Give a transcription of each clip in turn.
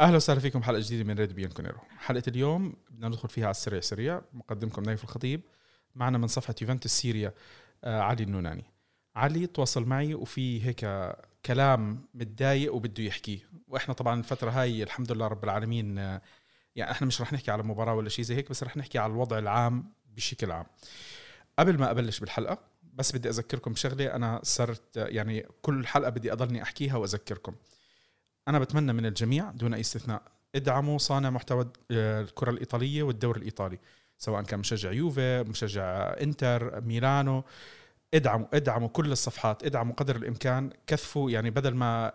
أهلا وسهلا فيكم حلقة جديدة من راديو بيانكونيرو حلقة اليوم بدنا ندخل فيها على السريع سريع. مقدمكم نايف الخطيب. معنا من صفحة يوفنتوس سيريا آه علي النوناني. علي تواصل معي وفي هيك كلام متضايق وبده يحكيه وإحنا طبعا الفترة هاي الحمد لله رب العالمين آه يعني إحنا مش رح نحكي على مباراة ولا شيء زي هيك بس رح نحكي على الوضع العام بشكل عام. قبل ما أبلش بالحلقة بس بدي أذكركم بشغله أنا صرت يعني كل حلقة بدي أضلني أحكيها وأذكركم. أنا بتمنى من الجميع دون أي استثناء ادعموا صانع محتوى الكرة الإيطالية والدوري الإيطالي سواء كان مشجع يوفي مشجع إنتر ميلانو. ادعموا ادعموا كل الصفحات ادعموا قدر الإمكان كثفوا يعني بدل ما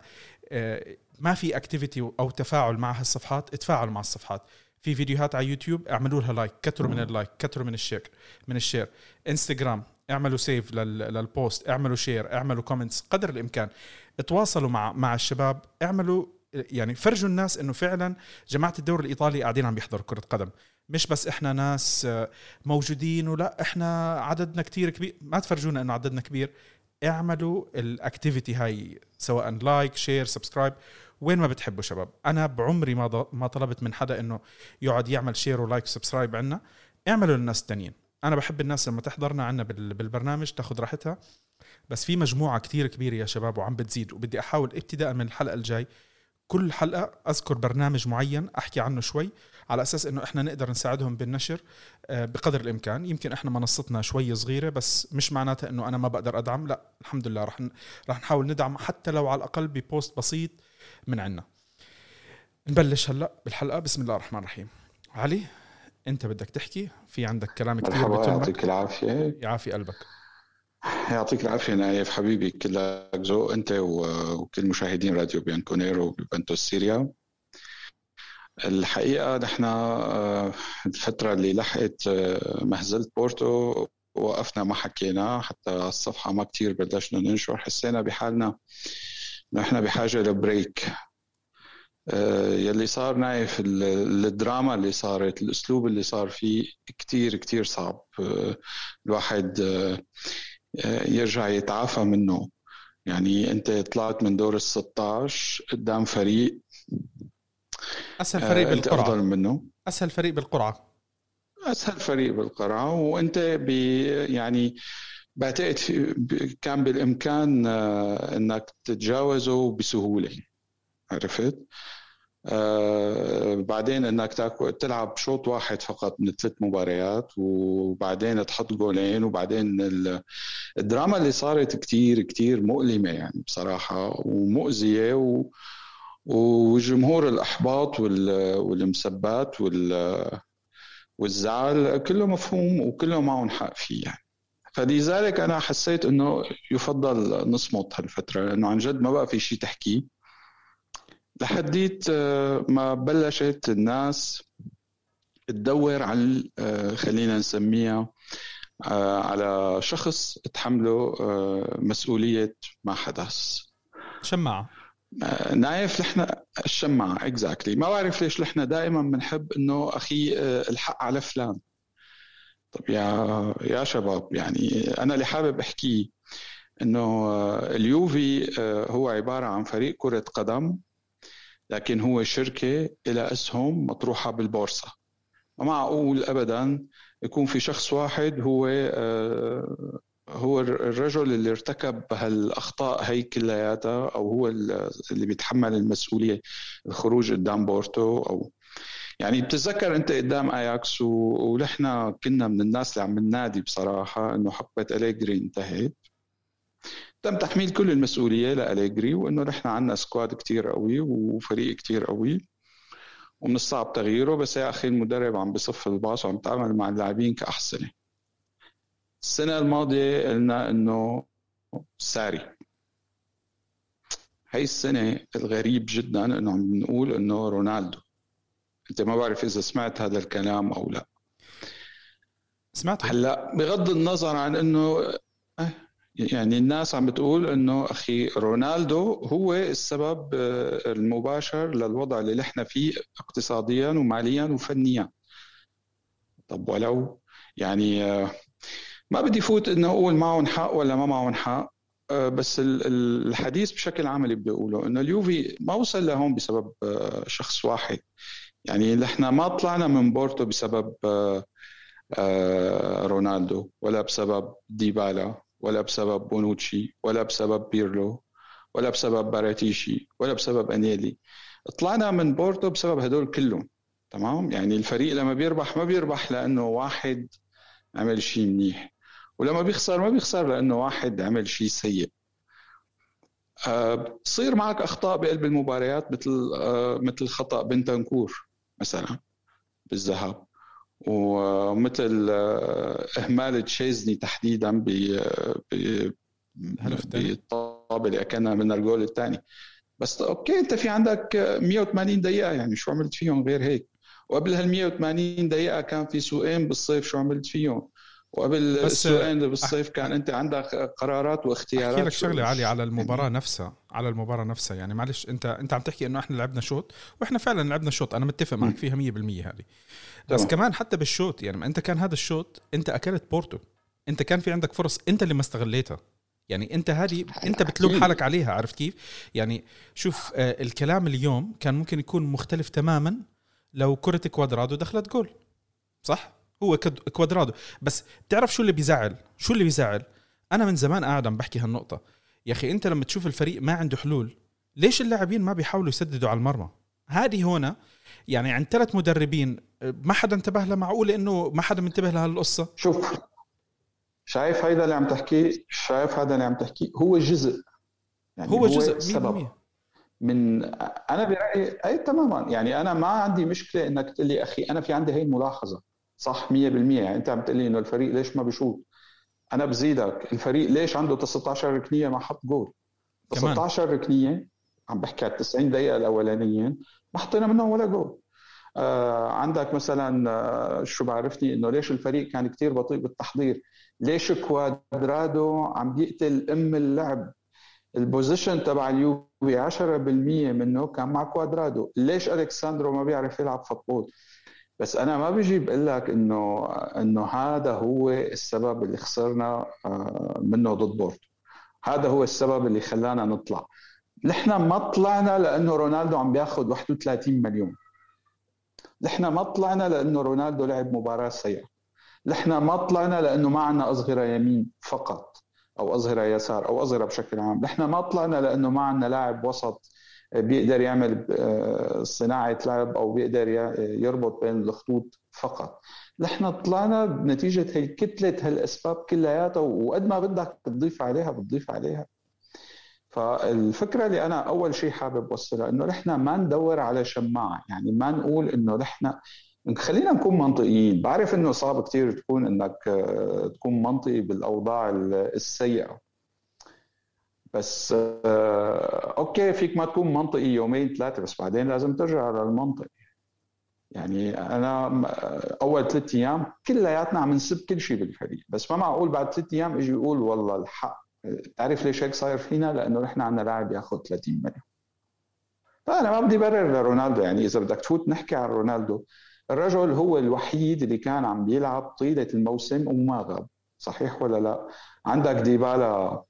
آه، ما في activity أو تفاعل مع هالصفحات اتفاعلوا مع الصفحات. في فيديوهات على يوتيوب اعملوا لها like كتروا من ال like كتروا من ال share من ال share. انستغرام اعملوا save لل post اعملوا share اعملوا comments قدر الإمكان. تواصلوا مع مع الشباب اعملوا يعني فرجوا الناس إنه فعلا جماعة الدوري الإيطالي قاعدين عم يحضروا كرة قدم. مش بس إحنا ناس موجودين ولا إحنا عددنا كتير كبير. ما تفرجونا إنه عددنا كبير. اعملوا ال activity هاي سواء like share subscribe وين ما بتحبوا شباب. أنا بعمري ما ما طلبت من حدا إنه يقعد يعمل share و like و subscribe عنا. اعملوا للناس التانيين. أنا بحب الناس لما تحضرنا عنا بالبرنامج تاخذ راحتها. بس في مجموعة كتير كبيرة يا شباب وعم بتزيد وبدي أحاول ابتداء من الحلقة الجاي كل حلقة أذكر برنامج معين أحكي عنه شوي على أساس إنه إحنا نقدر نساعدهم بالنشر آه، بقدر الإمكان. يمكن إحنا منصتنا شوي صغيرة بس مش معناتها إنه أنا ما بقدر أدعم لا الحمد لله رح رح نحاول ندعم حتى لو على الأقل ببوست بسيط من عنا. نبلش هلأ بالحلقة. بسم الله الرحمن الرحيم. علي أنت بدك تحكي؟ في عندك كلام كثير مرحبا يعطيك العافية. يعافي قلبك. يعطيك العافية نايف. حبيبي كلك ذوق أنت وكل مشاهدين راديو بيانكونيرو يوفنتوس سيريا. الحقيقة نحن آه، الفترة اللي لحقت آه، مهزلة بورتو وقفنا ما حكينا حتى الصفحة ما كتير بلشنا ننشر. حسينا بحالنا نحن بحاجة ل break. آه، يلي صار نايف الدراما اللي صارت الأسلوب اللي صار فيه كتير كتير صعب. الواحد يرجع يتعافى منه. يعني انت طلعت من دور ال 16 قدام فريق أسهل فريق بالقرعة. أفضل منه. أسهل فريق بالقرعة. أسهل فريق بالقرعة. وانت بي يعني بعتقد كان بالإمكان إنك تتجاوزه بسهولة. عرفت؟ آه بعدين إنك تلعب شوط واحد فقط من ثلاث مباريات وبعدين تحط جولين وبعدين الدراما اللي صارت كتير كتير مؤلمة يعني بصراحة ومؤذية و وجمهور الأحباط والمسبات والزعل كله مفهوم وكله معهم حق فيه يعني. فلذلك أنا حسيت إنه يفضل نصمت هالفترة لأنه عن جد ما بقى في شيء تحكيه لحديت آه، ما بلشت الناس تدور على آه، خلينا نسميها آه، على شخص تحمله مسؤولية ما حدث. شماعة. نايف نحن الشماعة اكزاكتلي ما بعرف ليش نحن دائما بنحب إنه أخي الحق على فلان. طب يا يا شباب يعني أنا اللي حابب أحكيه إنه اليوفي هو عبارة عن فريق كرة قدم. لكن هو شركة إلى أسهم مطروحة بالبورصة. ما معقول أبدا يكون في شخص واحد هو آه، هو الرجل اللي ارتكب هالأخطاء هي كلياتها أو هو اللي بيتحمل المسؤولية الخروج قدام بورتو أو يعني بتتذكر أنت قدام أياكس ونحن كنا من الناس اللي عم ننادي بصراحة إنه حقبه أليجري انتهت. تم تحميل كل المسؤولية لأليجري وإنه نحن عندنا سكواد كتير قوي وفريق كتير قوي ومن الصعب تغييره. بس يا أخي المدرب عم بصف الباص وعم يتعامل مع اللاعبين كأحسنة. السنة الماضية قلنا إنه ساري. هاي السنة الغريب جدا إنه عم نقول إنه رونالدو. أنت ما بعرف إذا سمعت هذا الكلام أو لا. سمعت هلأ بغض النظر عن إنه يعني الناس عم بتقول إنه أخي رونالدو هو السبب آه، المباشر للوضع اللي نحن فيه اقتصاديا وماليا وفنيا. طب ولو؟ يعني آه، ما بدي فوت إنه أقول معهم حق ولا ما معهم حق آه، بس الحديث بشكل عام اللي بدي أقوله إنه اليوفي ما وصل لهون بسبب شخص واحد. يعني نحن ما طلعنا من بورتو بسبب رونالدو ولا بسبب ديبالا. ولا بسبب بونوتشي ولا بسبب بيرلو ولا بسبب باراتيشي ولا بسبب أنيلي. طلعنا من بورتو بسبب هدول كلهم تمام؟ يعني الفريق لما بيربح ما بيربح لأنه واحد عمل شيء منيح ولما بيخسر ما بيخسر لأنه واحد عمل شيء سيء. بتصير آه، معك أخطاء بقلب المباريات مثل آه، مثل خطأ بنتنكور مثلا بالذهاب. ومثل آه، إهمال تشيزني تحديدا ب بالطابه اللي أكلنا منها الجول الثاني. بس okay أنت في عندك 180 دقيقة يعني شو عملت فيهم غير هيك؟ وقبل هال 180 دقيقة كان في سوقين بالصيف شو عملت فيهم؟ وقبل السوقين بالصيف كان أنت عندك قرارات واختيارات أحكي لك شغلة علي على المباراة نفسها على المباراة نفسها. يعني معلش أنت أنت عم تحكي إنه إحنا لعبنا شوط وإحنا فعلا لعبنا شوط. أنا متفق معك فيها 100% هذه. بس. كمان حتى بالشوط يعني ما أنت كان هذا الشوط أنت أكلت بورتو. أنت كان في عندك فرص أنت اللي ما استغليتها. يعني أنت هذه أنت بتلوم حالك عليها عرفت كيف؟ يعني شوف آه الكلام اليوم كان ممكن يكون مختلف تماما لو كرة كوادرادو دخلت جول. صح؟ هو كوادرادو. بس تعرف شو اللي بيزعل؟ شو اللي بيزعل؟ أنا من زمان قاعد عم بحكي هالنقطة. يا أخي أنت لما تشوف الفريق ما عنده حلول ليش اللاعبين ما بيحاولوا يسددوا على المرمى؟ هذه هنا يعني عند ثلاث مدربين ما حدا انتبه لها معقولة إنه ما حدا منتبه لهالقصه شوف شايف هيدا اللي عم تحكيه شايف هذا اللي عم تحكيه هو جزء. يعني هو, هو جزء سبب من أنا برأيي أي تماما. يعني أنا ما عندي مشكلة إنك تقول لي أخي أنا في عندي هي الملاحظة. صح 100% يعني انت عم تقول لي انه الفريق ليش ما بيشوط أنا بزيدك الفريق ليش عنده 19 ركنية ما حط جول؟ 19 ركنية عم بحكي على 90 دقيقة الاولانيين ما حطينا منهم ولا جول. آه عندك مثلا آه شو بعرفني إنه ليش الفريق كان كتير بطيء بالتحضير؟ ليش كوادرادو عم بيقتل أم اللعب؟ ال possession تبع اليوفي 10% منه كان مع كوادرادو. ليش ألكساندرو ما بيعرف يلعب football؟ بس أنا ما بيجي بقول لك إنه إنه هذا هو السبب اللي خسرنا آه، منه ضد بورتو. هذا هو السبب اللي خلانا نطلع. نحن ما طلعنا لأنه رونالدو عم بياخذ 31 مليون. نحن ما طلعنا لأنه رونالدو لعب مباراة سيئة. نحن ما طلعنا لأنه ما عندنا اظهره يمين فقط أو اظهره يسار أو اظهره بشكل عام. نحن ما طلعنا لأنه ما عندنا لاعب وسط بيقدر يعمل آه، صناعة لعب أو بيقدر يربط بين الخطوط فقط. نحن طلعنا بنتيجة هي كتلة هالأسباب كلياتها وقد ما بدك بتضيف عليها بتضيف عليها. فالفكرة اللي أنا أول شيء حابب أوصلها إنه نحن ما ندور على شماعة. يعني ما نقول إنه نحن خلينا نكون منطقيين. بعرف إنه صعب كثير تكون إنك آه، تكون منطقي بالأوضاع السيئة. بس آه، أوكي فيك ما تكون منطقي يومين ثلاثة بس بعدين لازم ترجع للمنطق يعني أنا آه، أول ثلاث أيام كلياتنا عم نسب كل شيء بالفريق بس ما معقول بعد ثلاث أيام إجي يقول والله الحق تعرف ليش هيك صاير فينا؟ لأنه نحن عندنا لاعب ياخذ 30 مليون فأنا ما بدي برر لرونالدو يعني إذا بدك تفوت نحكي عن رونالدو الرجل هو الوحيد اللي كان عم بيلعب طيلة الموسم وما غاب صحيح ولا لا؟ عندك ديبالا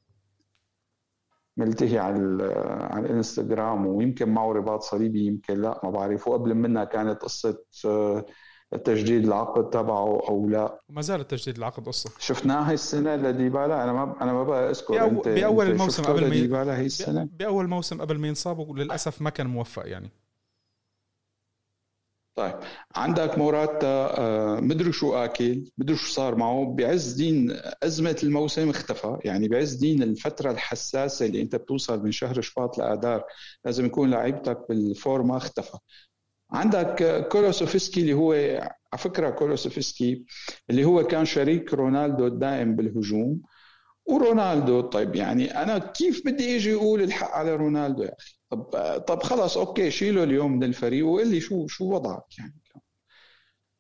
ملتهي على على الانستغرام ويمكن معه رباط صليبي يمكن لا ما بعرف. وقبل منها كانت قصة آه، تجديد العقد تبعه أو لا. وما زال تجديد العقد قصة. شفناها هي السنة لديبالا. أنا ما أنا ما بقى أذكر. بأو... انت بأول أنت الموسم قبل ما ديبالا هي السنة؟ بأول موسم قبل ما ينصاب وللأسف ما كان موفق يعني. طيب. عندك موراتا آه، مدري شو اكل مدري شو صار معه. بعز دين أزمة الموسم اختفى. يعني بعز دين الفترة الحساسة اللي أنت بتوصل من شهر شباط لآذار لازم يكون لعيبتك بالفورما اختفى. عندك كولوسوفسكي اللي هو على فكرة كولوسوفسكي اللي هو كان شريك رونالدو الدائم بالهجوم. ورونالدو طيب يعني أنا كيف بدي إجي أقول الحق على رونالدو يا أخي؟ طب طب خلص okay شيله اليوم من الفريق وقول لي شو شو وضعك يعني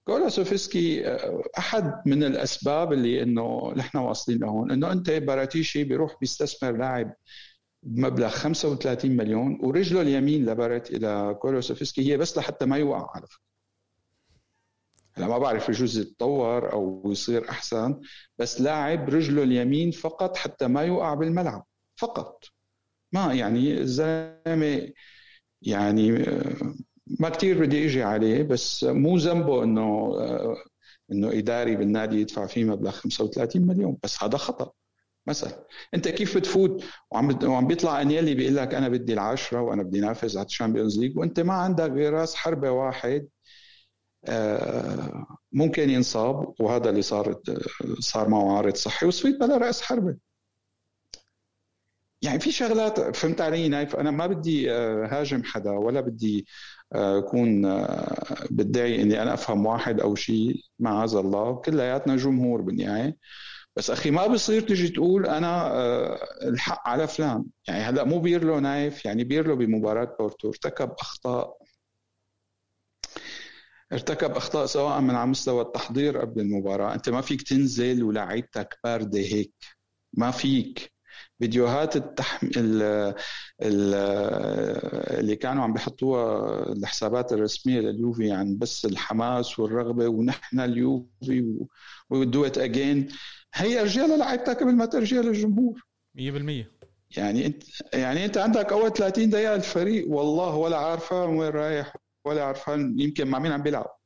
كولوسوفسكي أحد من الأسباب اللي إنه نحن واصلين لهون إنه أنت باراتيشي بيروح بيستثمر لاعب بمبلغ 35 مليون ورجله اليمين لبرت إلى كولوسوفسكي هي بس لحتى ما يوقع على فكرة. هلا ما بعرف يجوز يتطور أو يصير أحسن بس لاعب رجله اليمين فقط حتى ما يوقع بالملعب فقط. ما يعني الزلمة يعني آه، ما كتير بدي إجي عليه بس مو ذنبه إنه آه، إنه إداري بالنادي يدفع فيه مبلغ 35 مليون بس هذا خطأ مثلا. أنت كيف بتفوت؟ وعم وعم بيطلع أنيلي بيقول لك أنا بدي العشرة وأنا بدي نافذ على ال Champions League وأنت ما عندك غير رأس حربة واحد آه، ممكن ينصاب وهذا اللي صار صار معه عارض صحي وصفيت بلا رأس حربة. يعني في شغلات فهمت علي؟ نايف أنا ما بدي آه، هاجم حدا ولا بدي آه، أكون بدعي إني أنا أفهم واحد أو شيء معاذ الله. كلياتنا جمهور بالنهاية. بس أخي ما بصير تجي تقول أنا الحق على فلان. يعني هلأ مو بيرلو نايف يعني بيرلو بمباراة بورتو. ارتكب أخطاء. ارتكب أخطاء سواء من على مستوى التحضير قبل المباراة. أنت ما فيك تنزل ولاعيبتك باردة هيك. ما فيك. فيديوهات التحم... ال... ال... اللي كانوا عم بيحطوها الحسابات الرسمية لليوفي عن بس الحماس والرغبة ونحن اليوفي ودو ات اجين هي ارجيها لعيبتك قبل ما ترجيها للجمهور. 100% يعني انت يعني أنت عندك أول 30 دقيقة الفريق والله ولا عارفة وين رايح ولا عرفان يمكن مع مين عم بيلعب.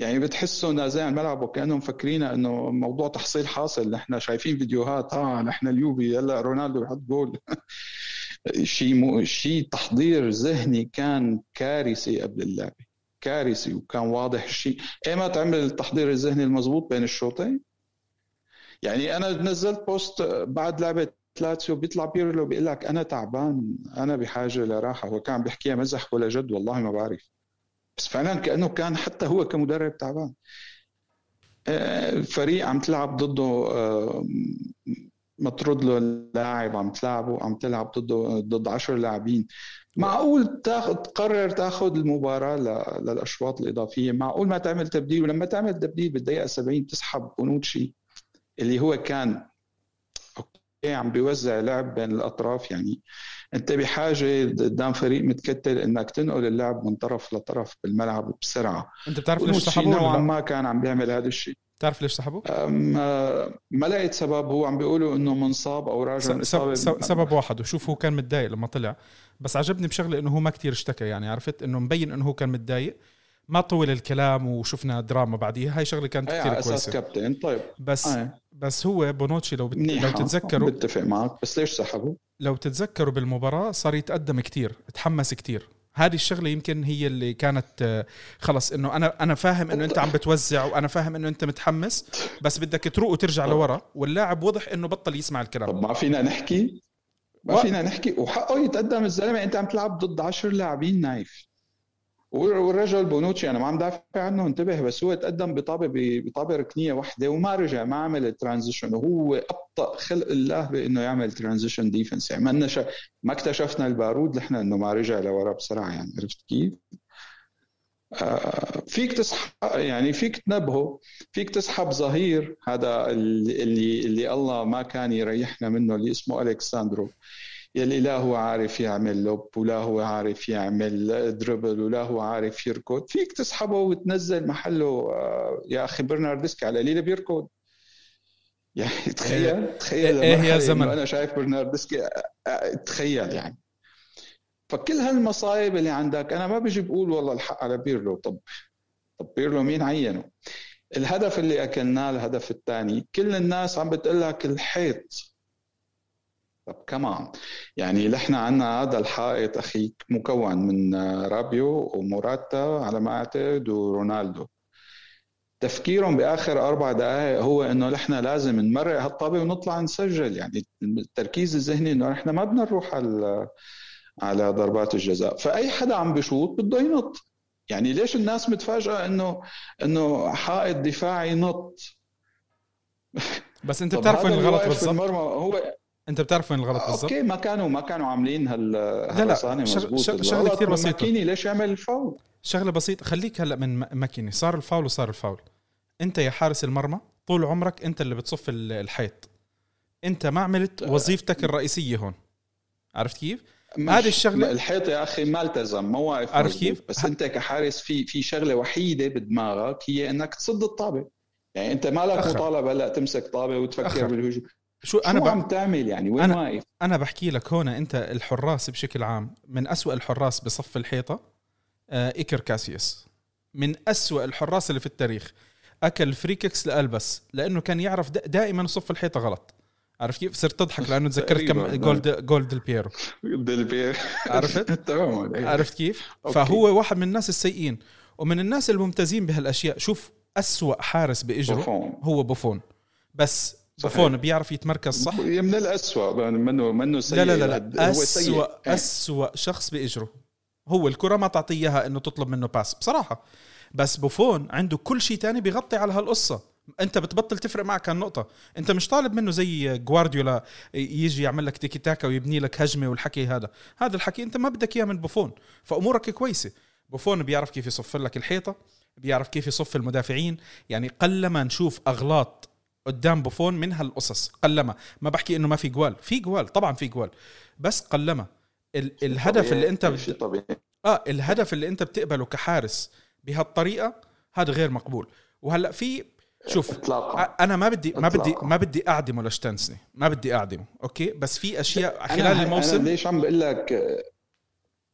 يعني بتحسوا نازل الملعب وكأنهم مفكرين إنه موضوع تحصيل حاصل. نحن شايفين فيديوهات آه نحن اليوفي هلا رونالدو بحط جول. شيء مو شيء تحضير ذهني كان كارثي قبل اللعبة. كارثي وكان واضح الشيء ايمتى تعمل التحضير الذهني المضبوط بين الشوطين؟ يعني أنا نزلت post بعد لعبة لاتسيو بيطلع بيرلو بيقول لك أنا تعبان أنا بحاجة لراحة. هو كان بيحكيها مزح ولا جد والله ما بعرف. بس فعلا كأنه كان حتى هو كمدرب تعبان. آه، عم تلعب ضده آه، مطرود له اللاعب عم تلعبه عم تلعب ضده ضد 10 لاعبين. معقول تاخذ تقرر تاخذ المباراة للأشواط الإضافية؟ معقول ما تعمل تبديل؟ ولما تعمل تبديل بالدقيقة 70 تسحب بونوتشي اللي هو كان okay عم بيوزع لعب بين الأطراف. يعني أنت بحاجة قدام فريق متكتل إنك تنقل اللعب من طرف لطرف بالملعب بسرعة. أنت بتعرف ليش سحبوه نوعا ما كان عم بيعمل هذا الشيء. بتعرف ليش سحبوه؟ ما لقيت سبب. هو عم بيقولوا إنه منصاب أو راجع إصابة سبب واحد وشوف هو كان متضايق لما طلع. بس عجبني بشغلة إنه هو ما كتير اشتكى يعني عرفت؟ إنه مبين إنه هو كان متضايق. ما طول الكلام وشفنا دراما بعديها. هاي شغلة كانت كثير كويسه أساس كابتن. طيب. بس آه. بس هو بونوتشي لو بت... لو تتذكروا بتفق معك. بس ليش سحبوا؟ لو تتذكروا بالمباراة صار يتقدم كثير تحمس كثير هذه الشغلة يمكن هي اللي كانت آه، خلص إنه أنا أنا فاهم إنه أنت عم بتوزع وأنا فاهم إنه أنت متحمس بس بدك تروق وترجع لورا. واللاعب واضح إنه بطل يسمع الكلام. طب ما فينا نحكي. ما و... فينا نحكي. وحقه يتقدم الزلمة. أنت عم تلعب ضد 10 لاعبين نايف. والرجل بونوتشي أنا ما عم دافع عنه انتبه بس هو تقدم بطابة بطابة ركنية واحدة وما رجع ما عمل ال transition وهو أبطأ خلق الله بإنه يعمل transition defense يعني ما ش... ما اكتشفنا البارود نحن إنه ما رجع لورا بسرعة يعني عرفت كيف؟ آه فيك تسحب يعني فيك تنبهه فيك تسحب ظهير هذا اللي اللي الله ما كان يريحنا منه اللي اسمه ألكساندرو يلي لا هو عارف يعمل lob ولا هو عارف يعمل dribble ولا هو عارف يركض. فيك تسحبه وتنزل محله آه، يا أخي برناردسكي على قليله بيركض. يعني تخيل إيه تخيل إيه يا زمن. أنا شايف برناردسكي آه، آه، تخيل يعني. فكل هالمصايب اللي عندك أنا ما بيجي بقول والله الحق على بيرلو. طب طب بيرلو مين عينه؟ الهدف اللي أكلناه الهدف الثاني. كل الناس عم بتقول لك الحيط طب كمان يعني نحن عندنا هذا الحائط أخي مكون من رابيو وموراتا على ما أعتقد ورونالدو. تفكيرهم بآخر أربع دقائق هو إنه نحن لازم نمرق هالطابه ونطلع نسجل. يعني التركيز الذهني إنه نحن ما بدنا نروح على على ضربات الجزاء. فأي حدا عم بشوط بده ينط. يعني ليش الناس متفاجئة إنه إنه حائط دفاعي نط؟ بس أنت بتعرف وين الغلط بالضبط؟ هو أنت بتعرف وين الغلط بالضبط؟ أوكي ما كانوا ما كانوا عاملين هال لا لا شغ... شغلة كثير بسيطة. ماكيني ليش يعمل الفاول؟ شغلة بسيطة خليك هلأ من ماكيني صار الفاول وصار الفاول. أنت يا حارس المرمى طول عمرك أنت اللي بتصف الحيط. أنت ما عملت آه. وظيفتك الرئيسية هون. عرفت كيف؟ هذه الشغله الحيط يا أخي ما التزم ما واقف عرفت كيف؟ بس أنت كحارس في في شغلة وحيدة بدماغك هي إنك تصد الطابة. يعني أنت ما لك مطالبة هلأ تمسك طابة وتفكر بالهجوم. شو أنا شو عم تعمل يعني؟ وين أنا واقف؟ أنا بحكي لك هون أنت الحراس بشكل عام من أسوأ الحراس بصف الحيطة آه إيكر كاسياس. من أسوأ الحراس اللي في التاريخ. أكل free kicks لألبس لأنه كان يعرف دائما صف الحيطة غلط. عارف كيف؟ صرت تضحك لأنه تذكرت كم جولد جولد ديل بيرو. ديل بيرو. عرفت؟ تمام عرفت كيف؟ فهو واحد من الناس السيئين. ومن الناس الممتازين بهالأشياء شوف أسوأ حارس بإجره هو بوفون. بس. بوفون بيعرف يتمركز صح؟ من الأسوأ منه منه سيء. لا لا لا, لا. أسوأ أسوأ شخص بإجره. هو الكرة ما تعطيه إياها إنه تطلب منه pass بصراحة. بس بوفون عنده كل شيء تاني بيغطي على هالقصة. أنت بتبطل تفرق معك هالنقطة. أنت مش طالب منه زي جوارديولا يجي يعمل لك تيكي تاكا ويبني لك هجمة والحكي هذا. هذا الحكي أنت ما بدك إياه من بوفون. فأمورك كويسة. بوفون بيعرف كيف يصف لك الحيطة بيعرف كيف يصف المدافعين. يعني قلما نشوف أغلاط قدام بوفون من هالقصص. قلما. ما بحكي إنه ما في جوال. في جوال. طبعا في جوال. بس قلما. ال- الهدف اللي أنت بت... آه الهدف اللي أنت بتقبله كحارس بهالطريقة هذا غير مقبول. وهلأ في شوف إطلاقا. أنا ما بدي ما بدي ما بدي أعدمه لشتنسني ما بدي أعدمه. أوكي؟ بس في أشياء خلال أنا الموسم أنا ليش عم بقول لك؟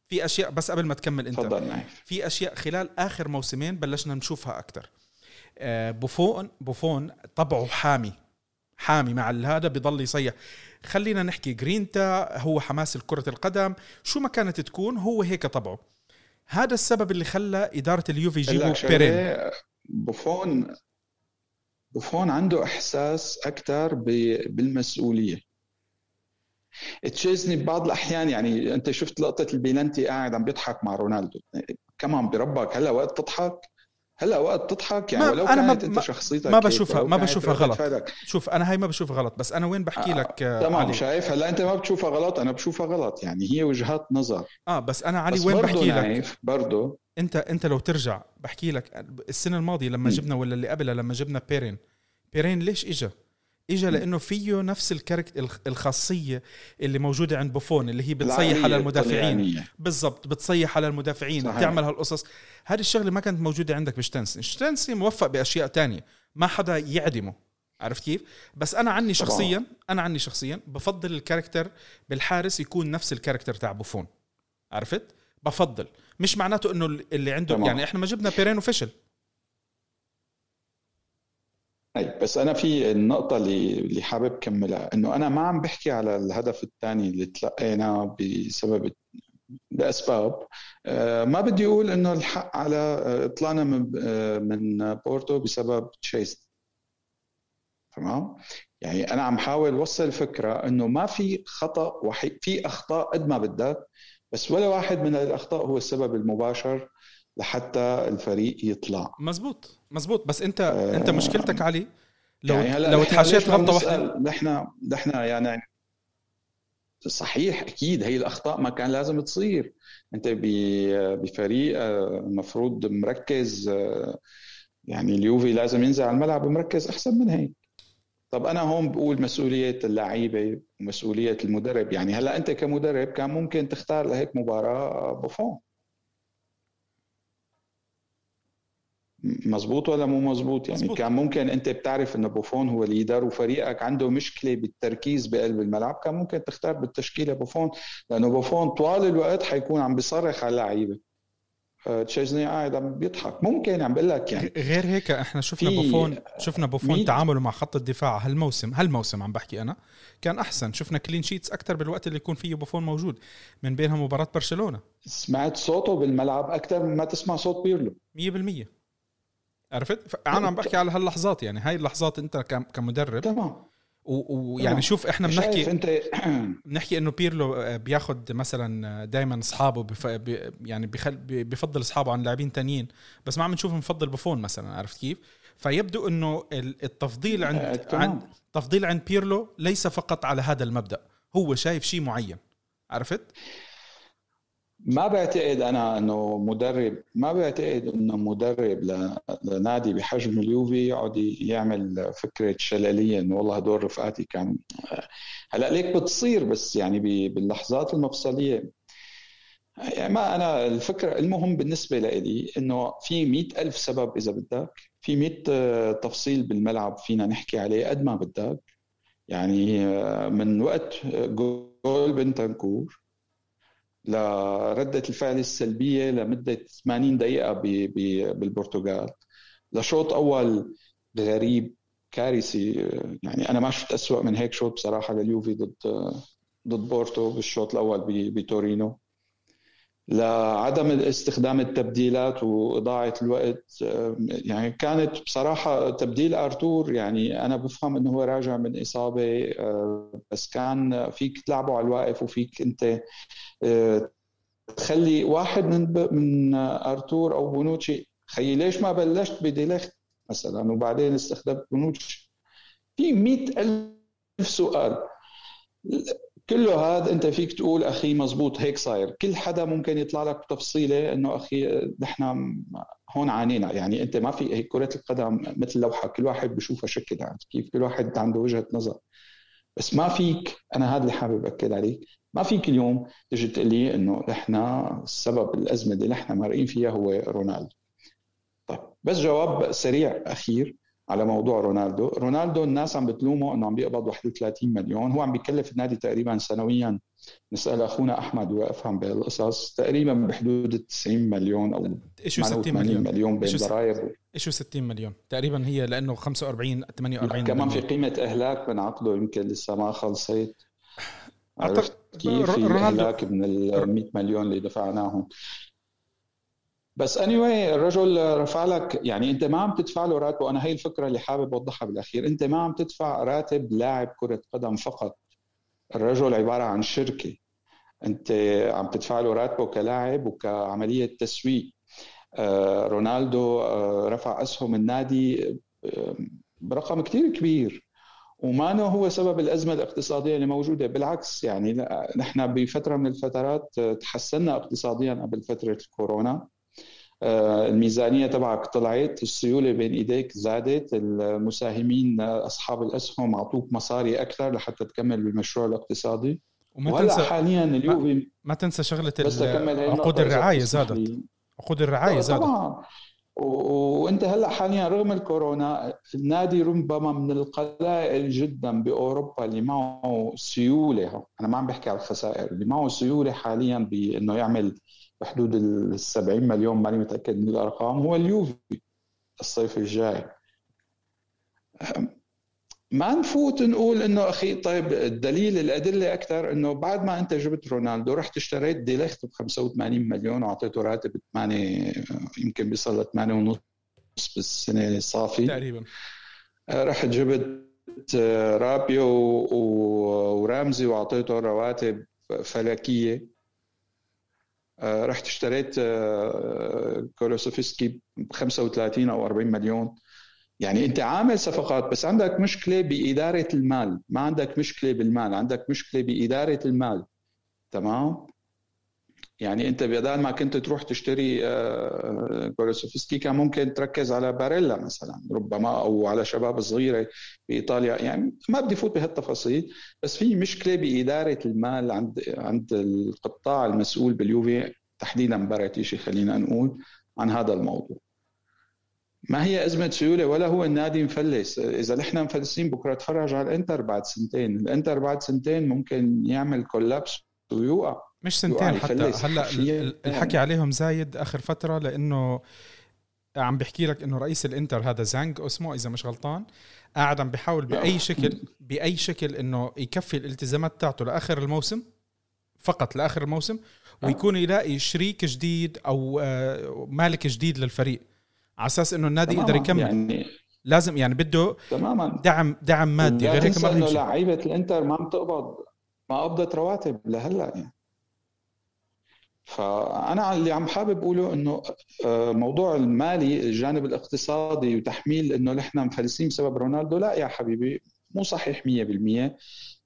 في اشياء بس قبل ما تكمل أنت. في أشياء خلال آخر موسمين بلشنا نشوفها أكثر بوفون بوفون طبعه حامي. حامي مع هذا بضل يصيح. خلينا نحكي. جرينتا هو حماس كرة القدم. شو ما كانت تكون هو هيك طبعه. هذا السبب اللي خلى إدارة اليوفي يجيبوا بيرين. بوفون بوفون عنده إحساس أكثر بالمسؤولية. تشيزني ببعض الأحيان يعني أنت شفت لقطة البيلنتي قاعد عم بيضحك مع رونالدو. كمان بربك هلا وقت تضحك هلا وقت تضحك يعني ولو أنا كانت ما أنت شخصيتك ما بشوفها ما بشوفها غلط. فادك. شوف أنا هاي ما بشوفها غلط بس أنا وين بحكي لك آه تمام شايف؟ هلا أنت ما بتشوفها غلط أنا بشوفها غلط يعني هي وجهات نظر. آه بس أنا علي بس وين بحكي لك؟ برضه. أنت أنت لو ترجع بحكي لك السنة الماضية لما م. جبنا ولا اللي قبلها لما جبنا بيرين بيرين ليش اجى اجى لأنه فيه نفس الكاركت الخاصية اللي موجودة عند بوفون اللي هي بتصيح على المدافعين. بالضبط بتصيح على المدافعين صحيح. بتعمل هالقصص. هذه الشغلة ما كانت موجودة عندك بتشيزني تشيزني موفق بأشياء تانية. ما حدا يعدمه. عرفت كيف؟ بس أنا عني شخصيا أنا عني شخصيا بفضل ال character بالحارس يكون نفس ال character تاع بوفون. عرفت؟ بفضل. مش معناته إنه اللي عنده طبعا. يعني إحنا ما جبنا بيرين وفشل أي بس أنا في النقطة اللي اللي حابب كملها إنه أنا ما عم بحكي على الهدف الثاني اللي تلقيناه بسبب لاسباب آه، ما بدي أقول إنه الحق على آه، طلعنا من آه، من بورتو بسبب تشيس تمام؟ يعني أنا عم حاول أوصل فكرة إنه ما في خطأ وحيد في أخطاء قد ما بدك بس ولا واحد من الأخطاء هو السبب المباشر لحتى الفريق يطلع. مزبوط مزبوط بس انت آه انت مشكلتك علي لو يعني لو تحاشيت غلطة واحدة. نحن نحن يعني صحيح أكيد هي الأخطاء ما كان لازم تصير. أنت بفريق آه، المفروض مركز آه، يعني اليوفي لازم ينزل على الملعب مركز أحسن من هيك. طب أنا هون بقول مسؤولية اللعيبة ومسؤولية المدرب. يعني هلا أنت كمدرب كان ممكن تختار لهيك مباراة بوفون مزبوط ولا مو مزبوط يعني مزبوط. كان ممكن انت بتعرف انه بوفون هو leader وفريقك عنده مشكلة بالتركيز بقلب الملعب كان ممكن تختار بالتشكيله بوفون لأنه بوفون طوال الوقت حيكون عم بيصرخ على اللعيبة. تشيزني قاعد عم بيضحك. ممكن عم بقول لك يعني غير هيك إحنا شفنا بوفون شفنا بوفون تعامله مع خط الدفاع هالموسم هالموسم عم بحكي أنا كان أحسن. شفنا clean sheets أكثر بالوقت اللي يكون فيه بوفون موجود من بينها مباراة برشلونة. سمعت صوته بالملعب أكثر من ما تسمع صوت بيرلو. 100% عرفت؟ أنا عم بحكي على هاللحظات يعني هاي اللحظات أنت كمدرب. تمام. ويعني شوف إحنا بنحكي انت بنحكي إنه بيرلو آه، بياخذ مثلا آه، دائما أصحابه بف... بي يعني بخل... بفضل أصحابه عن لاعبين تانيين بس ما عم نشوف مفضل بوفون مثلا عرفت كيف؟ فيبدو إنه التفضيل عند آه، عند تفضيل عند بيرلو ليس فقط على هذا المبدأ هو شايف شيء معين عرفت؟ ما بعتقد أنا إنه مدرب ما بعتقد إنه مدرب لنادي بحجم اليوفي يقعد يعمل فكرة شلالية إنه والله هدول رفقاتي كان هلأ ليك بتصير بس يعني باللحظات المفصلية. يعني ما أنا الفكرة المهم بالنسبة لي إنه في مئة ألف سبب إذا بدك في 100 تفصيل بالملعب فينا نحكي عليه قد ما بدك. يعني آه، من وقت جول بنتنكور لردة الفعل السلبية لمدة 80 دقيقة بالبرتغال. لشوط أول غريب كارثي يعني أنا ما شفت أسوأ من هيك شوط بصراحة لليوفي ضد ضد بورتو بالشوط الأول بتورينو. لعدم استخدام التبديلات وإضاعة الوقت. يعني كانت بصراحة تبديل أرتور يعني أنا بفهم إنه هو راجع من إصابة بس كان فيك تلعبه على الواقف وفيك أنت تخلي واحد من من أرتور أو بونوتشي خيي ليش ما بلشت بديليخت مثلا وبعدين استخدمت بونوتشي؟ في مئة ألف سؤال. كله هذا انت فيك تقول أخي مزبوط هيك صاير. كل حدا ممكن يطلع لك بتفصيلة إنه أخي نحن هون عانينا. يعني أنت ما في هيك كرة القدم مثل لوحة كل واحد بشوفها شكل. يعني كيف كل واحد عنده وجهة نظر. بس ما فيك أنا هذا اللي حابب أكد عليه ما فيك اليوم تجي تقول لي إنه إحنا السبب الأزمة اللي نحن مارقين فيها هو رونالدو. طيب بس جواب سريع أخير. على موضوع رونالدو. رونالدو الناس عم بتلومه إنه عم بيقبض 31 مليون. هو عم بيكلف النادي تقريبا سنويا. نسأل أخونا أحمد وأفهم بهالقصص تقريبا بحدود 90 مليون أو إيش 60 مليون. مليون بين ضرائب. إيش 60 مليون. تقريبا هي لأنه 45 48 كمان في قيمة أهلاك من عقده يمكن لسه ما خلصت. عرفت كيف في اهلاك من ال 100 مليون اللي دفعناهم. بس اني anyway الرجل رفع لك يعني انت ما عم تدفع له راتبه. أنا هي الفكرة اللي حابب أوضحها بالأخير. انت ما عم تدفع راتب لاعب كرة قدم فقط. الرجل عبارة عن شركة. انت عم تدفع له راتبه كلاعب وكعملية تسويق. آه، رونالدو آه، رفع أسهم النادي آه، برقم كثير كبير. وما هو سبب الأزمة الاقتصادية اللي موجودة. بالعكس يعني نحن بفترة من الفترات تحسنا اقتصاديا قبل فترة الكورونا. الميزانية تبعك طلعت السيولة بين إيديك زادت المساهمين أصحاب الأسهم أعطوك مصاري أكثر لحتى تكمل بالمشروع الاقتصادي. وما تنسى حاليا اليوفي ما, ما تنسى شغلة عقود الرعاية زادت. عقود الرعاية زادت. طبعا. وأنت هلأ حاليا رغم الكورونا النادي ربما من القلائل جدا بأوروبا اللي معه سيولة. أنا ما عم بحكي على الخسائر اللي معه سيولة حاليا بأنه يعمل بحدود ال 70 مليون ماني متأكد من الأرقام هو اليوفي الصيف الجاي. ما نفوت نقول إنه أخي طيب الدليل الأدلة أكثر إنه بعد ما أنت جبت رونالدو رحت اشتريت ديليخت ب 85 مليون وأعطيته راتب 8 يمكن بيصل ل 8 ونص بالسنة صافي تقريبا. رحت جبت رابيو ورامزي وأعطيته رواتب فلكية. رحت اشتريت آه، كولوسوفسكي ب 35 أو 40 مليون. يعني أنت عامل صفقات بس عندك مشكلة بإدارة المال. ما عندك مشكلة بالمال عندك مشكلة بإدارة المال. تمام؟ يعني انت بدل ما كنت تروح تشتري كولوسيفسكي آه، كان ممكن تركز على باريلا مثلا ربما أو على شباب صغيرة بايطاليا يعني ما بدي فوت بهالتفاصيل بس في مشكلة بإدارة المال عند عند القطاع المسؤول باليوفي. تحديدا باراتيشي خلينا نقول عن هذا الموضوع. ما هي أزمة سيولة؟ ولا هو النادي مفلس. إذا نحن مفلسين بكرة تفرج على الإنتر بعد سنتين. الإنتر بعد سنتين ممكن يعمل collapse ويوقع. مش سنتين حتى. هلأ الحكي عليهم زايد آخر فترة لأنه عم بحكي لك إنه رئيس الإنتر هذا زانج اسمه إذا مش غلطان قاعد عم بيحاول بأي شكل بأي شكل إنه يكفي الالتزامات تاعته لآخر الموسم فقط لآخر الموسم ويكون يلاقي شريك جديد أو آه، مالك جديد للفريق. على أساس إنه النادي يقدر يكمل. يعني لازم يعني بده تماما. دعم دعم مادي. غير هيك ما لعيبة الإنتر ما عم تقبض ما قبضت رواتب لهلأ يعني. فأنا اللي عم حابب أقوله إنه آه، موضوع المالي الجانب الاقتصادي وتحميل إنه نحن مفلسين بسبب رونالدو لا يا حبيبي مو صحيح 100%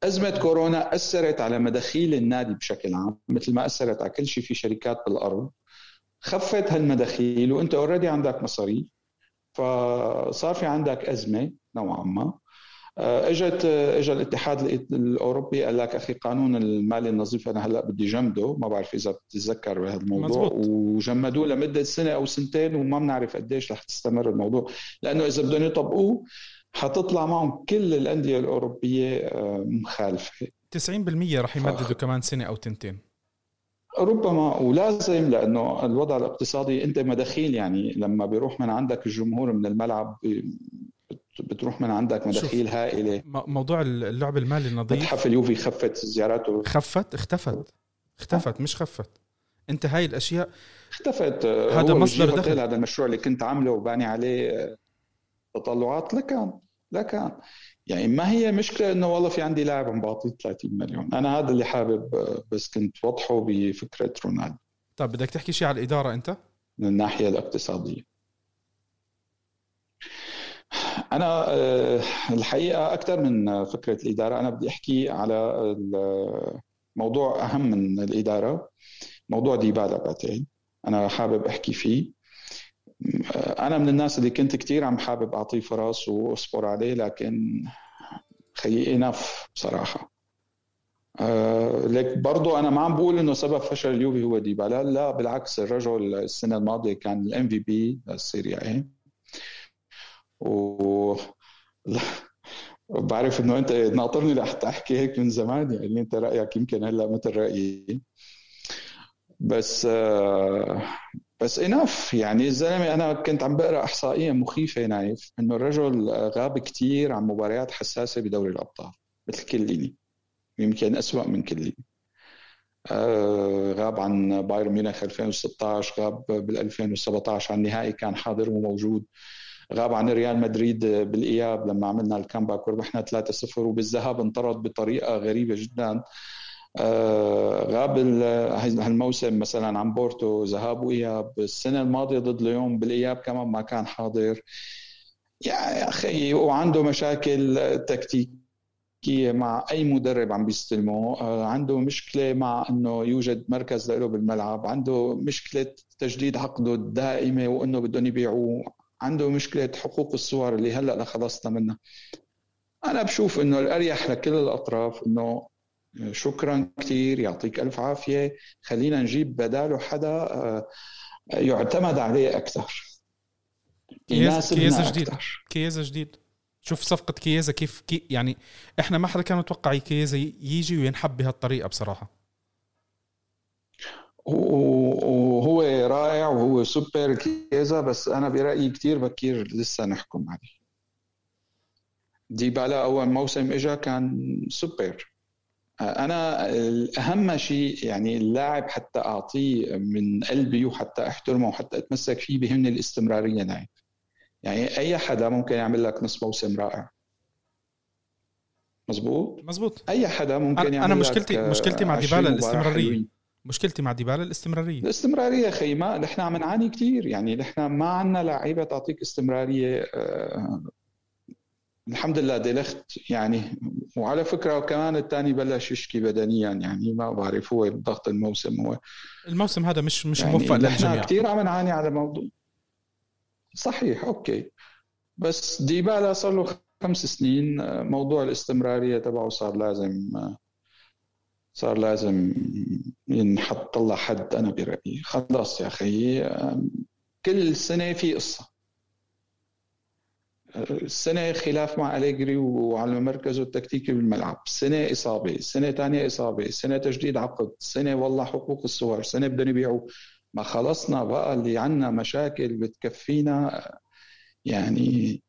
أزمة كورونا أثرت على مداخيل النادي بشكل عام مثل ما أثرت على كل شيء في شركات بالأرض. خفت هالمداخيل وأنت اوريدي عندك مصاريف فصار في عندك أزمة نوعا ما. اجت آه، اجى الاتحاد الأوروبي قال لك أخي قانون المالي النظيف أنا هلأ بدي جمده ما بعرف إذا بتتذكر بهذا الموضوع مزبوط. وجمدوه لمدة سنة أو سنتين وما بنعرف قديش رح تستمر الموضوع. لأنه إذا بدهم يطبقوه حتطلع معهم كل الأندية الأوروبية آه، مخالفة. 90% رح يمددوا كمان سنة أو تنتين. ربما ولازم لأنه الوضع الاقتصادي أنت مداخيل يعني لما بيروح من عندك الجمهور من الملعب بتروح من عندك مداخيل هائله موضوع اللعب المالي النظيف. متحف اليوفي خفت زياراته خفت؟ اختفت. اختفت مش خفت. انت هاي الأشياء اختفت. هذا مصدر دخل. هذا المشروع اللي كنت عامله وباني عليه تطلعات. لكان لكان يعني ما هي مشكلة إنه والله في عندي لاعب عم بعطيه 30 مليون. أنا هذا اللي حابب بس كنت وضحه بفكرة رونالدو. طيب بدك تحكي شيء على الإدارة أنت؟ من الناحية الاقتصادية. أنا آه، الحقيقة أكثر من فكرة الإدارة. أنا بدي أحكي على موضوع أهم من الإدارة موضوع ديبالا بعتقد أنا حابب أحكي فيه. أنا من الناس اللي كنت كثير عم حابب اعطيه فرص وأصبر عليه لكن خيي enough بصراحة. أه لك برضو أنا ما عم بقول إنه سبب فشل اليوفي هو ديبالا لا بالعكس الرجل السنة الماضية كان ال MVP لل Serie A و بعرف إنه أنت ناطرني لحتى احكي هيك من زمان يعني أنت رأيك يمكن هلأ مثل رايي بس آه بس اناف يعني الزلمة أنا كنت عم بقرأ إحصائية مخيفة نايف إنه الرجل غاب كثير عن مباريات حساسة بدوري الأبطال مثل كليني يمكن أسوأ من كليني آه غاب عن بايرن ميونخ 2016 غاب بال 2017 عن النهائي كان حاضر وموجود. غاب عن ريال مدريد بالإياب لما عملنا ال comeback وربحنا 3-0 وبالذهاب انطرد بطريقة غريبة جدا. آه، غاب هالموسم مثلا عن بورتو ذهاب وإياب. السنة الماضية ضد ليون بالإياب كمان ما كان حاضر. يا أخي وعنده مشاكل تكتيكية مع أي مدرب عم بيستلمه. آه، عنده مشكلة مع إنه يوجد مركز له بالملعب. عنده مشكلة تجديد عقده الدائمة وإنه بدهم يبيعوه. عنده مشكلة حقوق الصور اللي هلأ خلصنا منها. أنا بشوف إنه الأريح لكل الأطراف إنه شكرا كثير يعطيك ألف عافية. خلينا نجيب بداله حدا آه، يعتمد عليه أكثر. كيزا جديد. كيزا جديد. شوف صفقة كيزا كيف كي يعني إحنا ما حدا كان متوقع كيزا يجي وينحب بهالطريقة بصراحة. وهو رائع وهو سوبر كيزا بس أنا برأيي كثير بكير لسه نحكم عليه. ديبالا أول موسم اجى كان سوبر. أنا اهم شيء يعني اللاعب حتى أعطيه من قلبي وحتى أحترمه وحتى أتمسك فيه بهمني الاستمرارية نايف يعني أي حدا ممكن يعمل لك نص موسم رائع. مزبوط؟ مزبوط. أي حدا ممكن يعمل أنا مشكلتي مشكلتي مع ديبالا الاستمرارية. مشكلتي مع ديبالا الاستمرارية. الاستمرارية خي ما نحن عم نعاني كثير يعني نحن ما عندنا لعيبة تعطيك استمرارية آه، الحمد لله دلخت. يعني وعلى فكرة كمان الثاني بلش يشكي بدنيا. يعني ما بعرف هو ضغط الموسم هو. الموسم هذا مش مش يعني موفق للجميع. كثير عم نعاني على موضوع. صحيح أوكي. بس ديبالا صار له خمس سنين موضوع الاستمرارية تبعه صار لازم صار لازم ينحط طلع حد أنا برأيي. خلص يا أخي كل سنة في قصة. السنة خلاف مع أليجري وعلى مركزه التكتيكي بالملعب. سنة إصابة سنة ثانية إصابة سنة تجديد عقد سنة والله حقوق الصور سنة بدهم يبيعوا. ما خلصنا بقى اللي عنا مشاكل بتكفينا يعني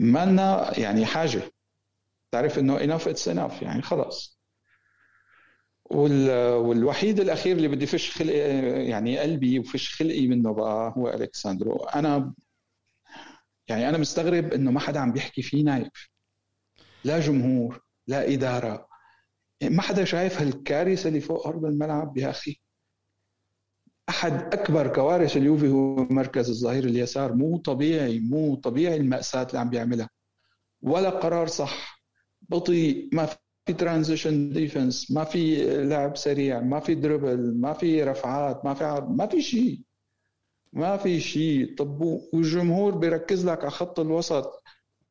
ما لنا يعني حاجة. تعرف إنه enough it's enough يعني خلص والوحيد الأخير اللي بدي فش خلقي يعني قلبي وفش خلقي منه بقى هو الكساندرو أنا يعني أنا مستغرب إنه ما حدا عم بيحكي فيه نايف. لا جمهور لا إدارة. ما حدا شايف هالكارثة اللي فوق ارض الملعب يا أخي. أحد أكبر كوارث اليوفي هو مركز الظهير اليسار. مو طبيعي مو طبيعي المأساة اللي عم بيعملها. ولا قرار صح. بطيء ما في transition defense ما في لعب سريع ما في dribble ما في رفعات ما في عرض ما في شيء. ما في شيء. طب والجمهور بيركز لك على خط الوسط.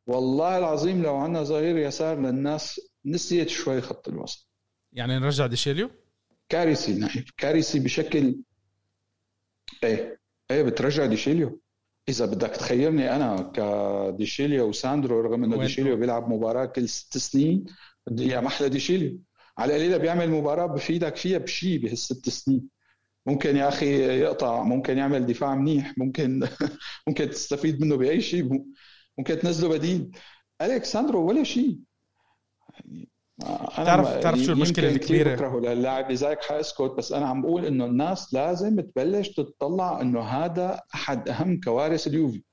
والله العظيم لو عندنا ظهير يسار للناس نسيت شوي خط الوسط. يعني نرجع ديشيليو كارثي نايف. كارثي بشكل إيه؟ إيه بترجع ديشيليو إذا بدك تخيرني أنا كديشيليو وساندرو رغم إنه ديشيليو بيلعب مباراة كل ست سنين بدي اياه محلى ديشيليو على القليله بيعمل مباراة بفيدك فيها بشيء بهالست سنين. ممكن يا أخي يقطع ممكن يعمل دفاع منيح ممكن ممكن تستفيد منه بأي شيء ممكن تنزله بديل. الكساندرو ولا شيء. يعني أنا تعرف تعرف شو المشكلة الكبيرة؟ بكرهه للاعب لذلك حاسكت بس أنا عم بقول إنه الناس لازم تبلش تطلع إنه هذا أحد أهم كوارث اليوفي.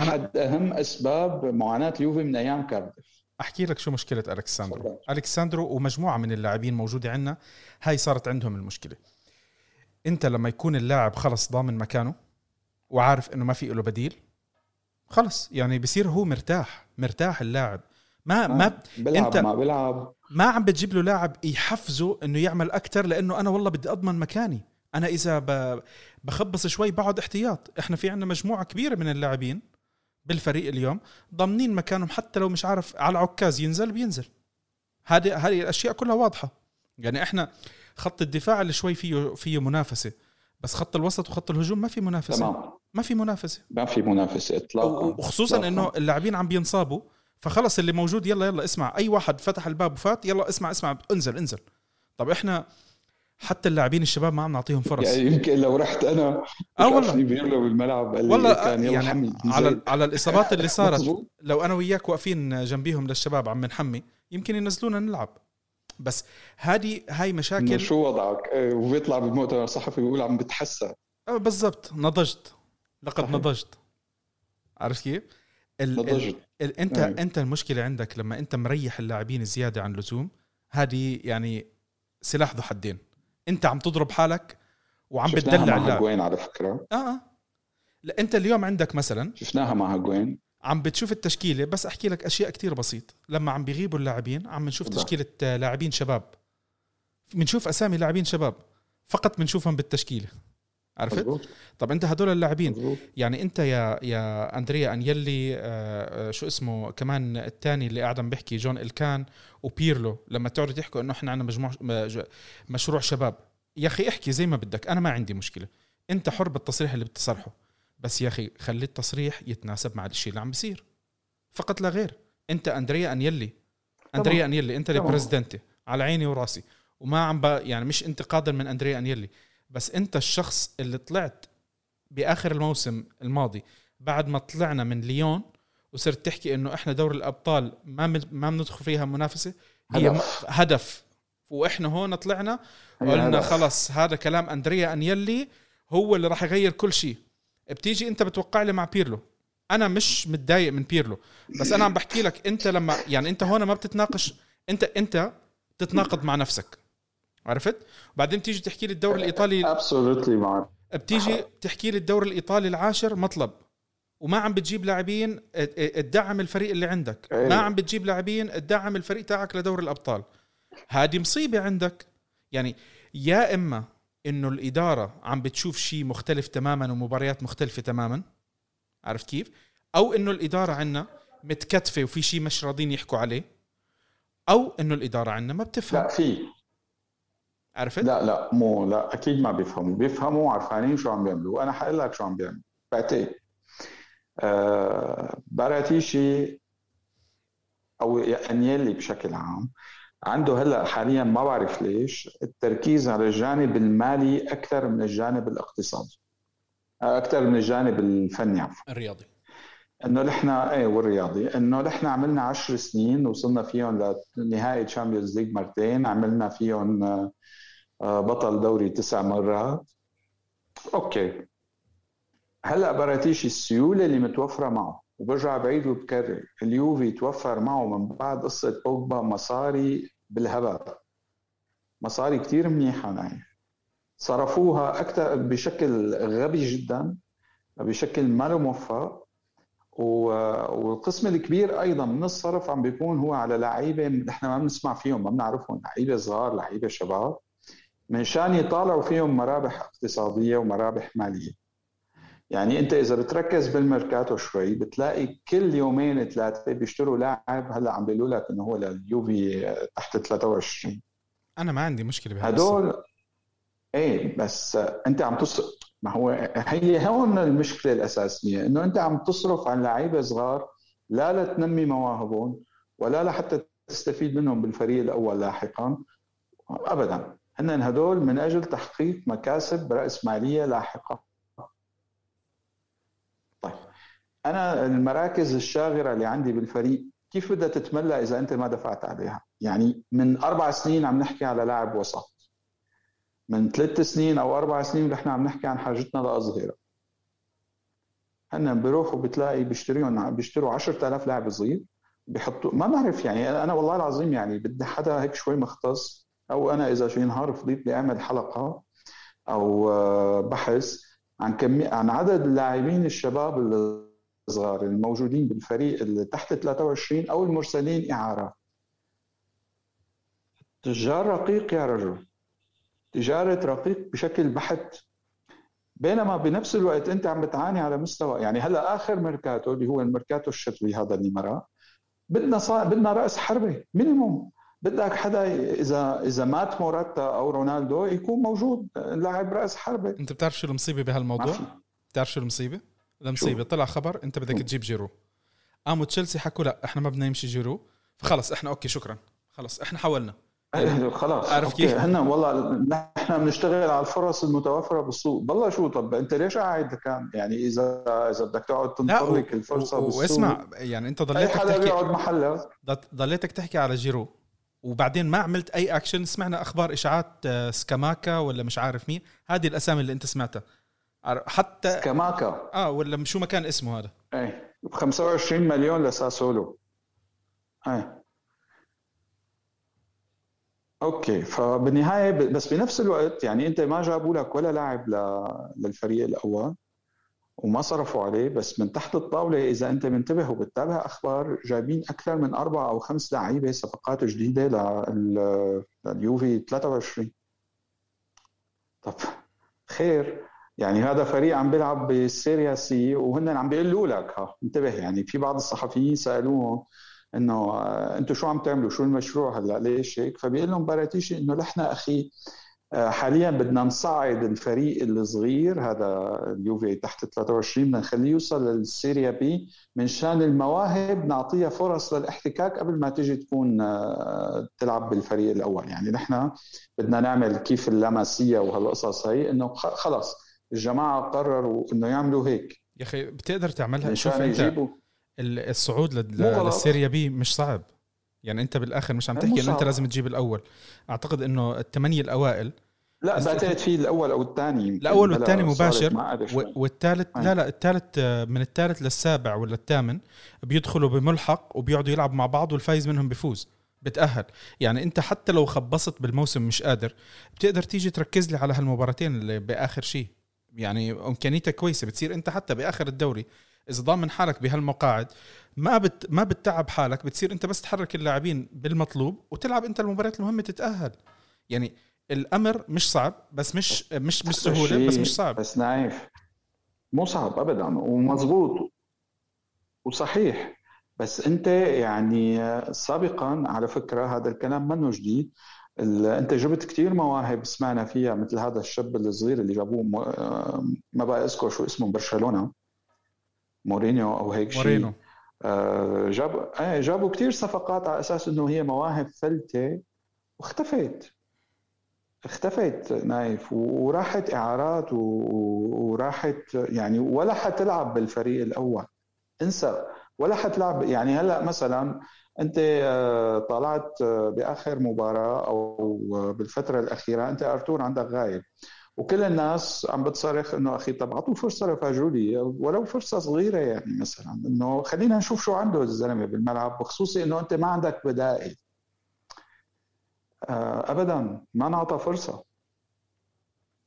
أحد أهم أسباب معاناة اليوفي من أيام كارديف. أحكي لك شو مشكلة الكساندرو الكساندرو ومجموعة من اللاعبين موجودة عندنا هاي صارت عندهم المشكلة. أنت لما يكون اللاعب خلص ضامن مكانه وعارف إنه ما في له بديل خلص. يعني بصير هو مرتاح مرتاح اللاعب. ما ما بلعب أنت ما بلعب ما عم بتجيب له لاعب يحفزه إنه يعمل أكثر لأنه أنا والله بدي أضمن مكاني. أنا إذا بخبص شوي بقعد احتياط. إحنا في عندنا مجموعة كبيرة من اللاعبين بالفريق اليوم ضامنين مكانهم حتى لو مش عارف على عكاز ينزل بينزل. هذه هذه الأشياء كلها واضحة. يعني إحنا خط الدفاع اللي شوي فيه فيه منافسة بس خط الوسط وخط الهجوم ما في منافسة. تمام. ما في منافسة. ما في منافسة اطلاقا. وخصوصا إنه اللاعبين عم بينصابوا فخلص اللي موجود يلا يلا اسمع أي واحد فتح الباب وفات يلا اسمع اسمع انزل انزل. طب إحنا حتى اللاعبين الشباب ما عم نعطيهم فرص. يعني يمكن لو رحت أنا آه والله. بيغلب بالملعب قال والله كان يلا يعني حمي. على على الإصابات اللي صارت لو أنا وياك واقفين جنبيهم للشباب عم نحمي يمكن ينزلونا نلعب. بس هذه هاي مشاكل شو وضعك؟ إيه، وبيطلع بالمؤتمر الصحفي بيقول عم بتحسن. آه، بالضبط. نضجت. لقد صحيح. نضجت. عرفت كيف؟ ال ال ال أنت أيه. أنت المشكلة عندك لما أنت مريح اللاعبين زياده عن اللزوم هذه يعني سلاح ذو حدين. انت عم تضرب حالك وعم بتدلع اللاعب وين على فكرة. آه آه. لا انت اليوم عندك مثلا شفناها مع هجوين عم بتشوف التشكيلة بس احكي لك أشياء كتير بسيط. لما عم بيغيبوا اللاعبين عم نشوف تشكيلة لاعبين شباب. بنشوف أسامي لاعبين شباب. فقط بنشوفهم بالتشكيلة. عرفت؟ مزبوط. طب انت هدول اللاعبين مزبوط. يعني انت يا يا أندريا أنيلي آه, آه، شو اسمه كمان الثاني اللي قاعد عم بيحكي جون إلكان وبيرلو لما تقعدوا تحكوا إنه إحنا عندنا مجموع مشروع شباب. يا أخي احكي زي ما بدك أنا ما عندي مشكلة. أنت حر بالتصريح اللي بتصرحه بس يا أخي خلي التصريح يتناسب مع الشيء اللي عم بيصير. فقط لا غير. أنت أندريا أنيلي أندريا أنيلي أنت البريزدنتي على عيني وراسي. وما عم يعني مش انتقادا من أندريا أنيلي. بس انت الشخص اللي طلعت بآخر الموسم الماضي بعد ما طلعنا من ليون وصرت تحكي إنه إحنا دور الأبطال ما ما بندخل فيها منافسة هي هدف, هدف. وإحنا هون طلعنا قلنا خلص هذا كلام أندريا أنيلي هو اللي راح يغير كل شيء. بتيجي أنت بتوقع لي مع بيرلو. أنا مش متضايق من بيرلو. بس أنا عم بحكي لك أنت لما يعني أنت هون ما بتتناقش أنت أنت تتناقض مع نفسك. عرفت؟ وبعدين تيجي تحكي لي الدوري الإيطالي absolutely معك بتيجي تحكي لي الدوري الإيطالي العاشر مطلب. وما عم بتجيب لاعبين تدعم الفريق اللي عندك. أيه. ما عم بتجيب لاعبين تدعم الفريق تاعك لدوري الأبطال. هذه مصيبة عندك. يعني يا إما إنه الإدارة عم بتشوف شيء مختلف تماما ومباريات مختلفة تماما. عرفت كيف؟ أو إنه الإدارة عندنا متكتفة وفي شيء مش راضين يحكوا عليه. أو إنه الإدارة عندنا ما بتفهم. لا في. عرفت؟ لا لا مو لا أكيد ما بيفهموا بيفهموا عارفين شو عم بيعملوا. وأنا حقول لك شو عم بيعملوا. بعتقد آه باراتيشي أو انيلي بشكل عام. عنده هلأ حاليا ما بعرف ليش التركيز على الجانب المالي أكثر من الجانب الاقتصادي. أكثر من الجانب الفني عفوا. الرياضي. إنه نحن إيه والرياضي. إنه نحن عملنا عشر سنين وصلنا فيهم لنهائي Champions League مرتين. عملنا فيهم آه، بطل دوري تسع مرات. okay. هلا باراتيشي السيولة اللي متوفرة معه وبرجع بعيد وبكرر. اليوفي توفر معه من بعد قصة بوجبا مصاري بالهبل مصاري كثير منيحة نايف صرفوها أكثر بشكل غبي جدا بشكل ما موفق والقسم الكبير أيضا من الصرف عم بيكون هو على لعيبة نحن ما بنسمع فيهم ما بنعرفهم. لعيبة صغار لعيبة شباب. من شان يطالعوا فيهم مرابح اقتصادية ومرابح مالية. يعني أنت إذا بتركز بالميركاتو شوي بتلاقي كل يومين ثلاثة بيشتروا لاعب هلأ عم بيقولوا لك إنه هو لليوفي تحت 23 أنا ما عندي مشكلة بهذا هدول إيه بس أنت عم تص... ما هو هي هون المشكلة الأساسية إنه أنت عم تصرف عن لعيبة صغار لا لتنمي مواهبهم ولا لحتى تستفيد منهم بالفريق الأول لاحقا. ابدا. هن هدول من أجل تحقيق مكاسب رأس مالية لاحقة. طيب أنا المراكز الشاغرة اللي عندي بالفريق كيف بدها تتملى إذا أنت ما دفعت عليها؟ يعني من أربع سنين عم نحكي على لاعب وسط. من ثلاث سنين أو أربع سنين نحن عم نحكي عن حاجتنا لاظهره هن بيروحوا بتلاقي بيشتريهم بيشتروا 10000 لاعب صغير بيحطوا ما بعرف يعني أنا والله العظيم يعني بدي حدا هيك شوي مختص أو أنا إذا شي نهار فضيت لي اعمل حلقة أو آه، بحث عن كمية عن عدد اللاعبين الشباب الصغار الموجودين بالفريق اللي تحت 23 أو المرسلين إعارة. تجار رقيق يا رجل. تجارة رقيق بشكل بحت. بينما بنفس الوقت أنت عم بتعاني على مستوى يعني هلأ آخر ميركاتو اللي هو الميركاتو الشتوي هذا اللي مرق بدنا صا... بدنا رأس حربة minimum بدك حدا إذا إذا مات موراتا أو رونالدو يكون موجود لاعب رأس حربة. أنت بتعرف شو المصيبة بهالموضوع؟ بتعرف شو المصيبة؟ المصيبة طلع خبر أنت بدك تجيب جيرو. قاموا تشيلسي حكوا لا إحنا ما بدنا يمشي جيرو. فخلص إحنا okay شكرا. خلص إحنا حولنا خلاص عارف كيف؟ هن والله نحن بنشتغل على الفرص المتوفرة بالسوق، بالله شو طب أنت ليش قاعد كان؟ يعني إذا إذا بدك تقعد تنطر الفرصة و... بالسوق. واسمع يعني أنت ضليتك حدا تحكي بيقعد محله ضليتك تحكي على جيرو. وبعدين ما عملت أي اكشن سمعنا أخبار إشاعات آه، سكاماكا ولا مش عارف مين. هذه الأسامي اللي أنت سمعتها. حتى سكاماكا. آه ولا شو ما كان اسمه هذا؟ إيه. ب 25 مليون لساسولو. إيه. okay. فبالنهاية بس بنفس الوقت يعني أنت ما جابوا لك ولا لاعب للفريق الأول. وما صرفوا عليه بس من تحت الطاولة إذا أنت منتبه وبتتابع أخبار جايبين أكثر من أربع أو خمس لعيبة صفقات جديدة لليوفي 23 طب خير يعني هذا فريق عم بيلعب بالسيريا سي وهن عم بيقولوا لك. ها انتبه يعني في بعض الصحفيين سالوهم إنه آه، أنتم شو عم تعملوا؟ شو المشروع هلأ؟ ليش هيك؟ فبيقول لهم باراتيشي إنه نحن أخي حاليا بدنا نصعد الفريق الصغير هذا اليوفي تحت 23 بدنا نخليه يوصل للسيريا بي. من شان المواهب نعطيها فرص للاحتكاك قبل ما تيجي تكون آه، تلعب بالفريق الأول. يعني نحن بدنا نعمل كيف اللاماسيا وهالقصص هي إنه خلص الجماعة قرروا إنه يعملوا هيك. يا أخي بتقدر تعملها؟ شوف أنت الصعود للسيريا بي مش صعب. يعني انت بالاخر مش عم تحكي انه انت لازم تجيب الأول. اعتقد انه الثمانيه الاوائل لا بعتقد في الأول أو الثاني الأول والثاني مباشر. والثالث لا لا الثالث من الثالث للسابع ولا الثامن بيدخلوا بملحق وبيقعدوا يلعبوا مع بعض والفايز منهم بيفوز بتأهل. يعني انت حتى لو خبصت بالموسم مش قادر بتقدر تيجي تركز لي على هالمباراتين اللي بآخر شيء يعني إمكانيتك كويسة بتصير انت حتى بآخر الدوري إذا ضامن حالك بهالمقاعد ما بت ما بتتعب حالك بتصير أنت بس تحرك اللاعبين بالمطلوب وتلعب أنت المباريات المهمة تتأهل. يعني الأمر مش صعب بس مش مش مش سهوله بس مش صعب. بس نايف مو صعب ابدا ومضبوط وصحيح. بس أنت يعني سابقا على فكرة هذا الكلام منه جديد. أنت جبت كثير مواهب سمعنا فيها مثل هذا الشاب الصغير اللي جابوه ما بقى أذكر شو اسمه برشلونة. مورينيو أو هيك شيء. مورينيو. آه جاب إيه جابوا كثير صفقات على أساس إنه هي مواهب فلته واختفت. اختفت نايف وراحت إعارات وراحت يعني ولا حتلعب بالفريق الأول. انسى. ولا حتلعب يعني هلأ مثلا أنت آه، طلعت آه، بآخر مباراة أو بالفترة الأخيرة أنت ارتور عندك غايب. وكل الناس عم بتصرخ إنه أخي طب أعطوه فرصة لفاجولي ولو فرصة صغيرة يعني مثلا إنه خلينا نشوف شو عنده الزلمة بالملعب وخصوصي إنه أنت ما عندك بدائل. آه، ابدا ما نعطى فرصة.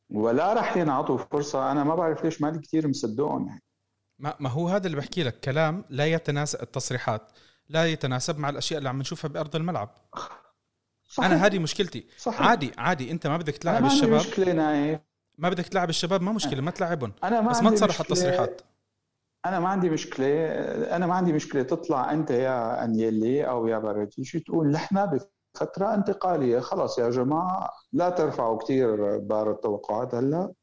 ولا رح ينعطوا فرصة أنا ما بعرف ليش مالي كثير مصدقهم يعني. ما ما هو هذا اللي بحكي لك كلام لا يتناسب التصريحات لا يتناسب مع الأشياء اللي عم نشوفها بأرض الملعب. صحيح. أنا هذه مشكلتي. صحيح. عادي عادي أنت ما بدك تلعب الشباب ما مشكلة نايف. ما بدك تلعب الشباب ما مشكلة ما تلعبهم. أنا ما بس ما تصرح التصريحات. أنا ما عندي مشكلة. أنا ما عندي مشكلة. تطلع أنت يا أنيلي أو يا باراتيشي تقول؟ نحن بفترة انتقالية. خلص يا جماعة لا ترفعوا كثير بار التوقعات هلا.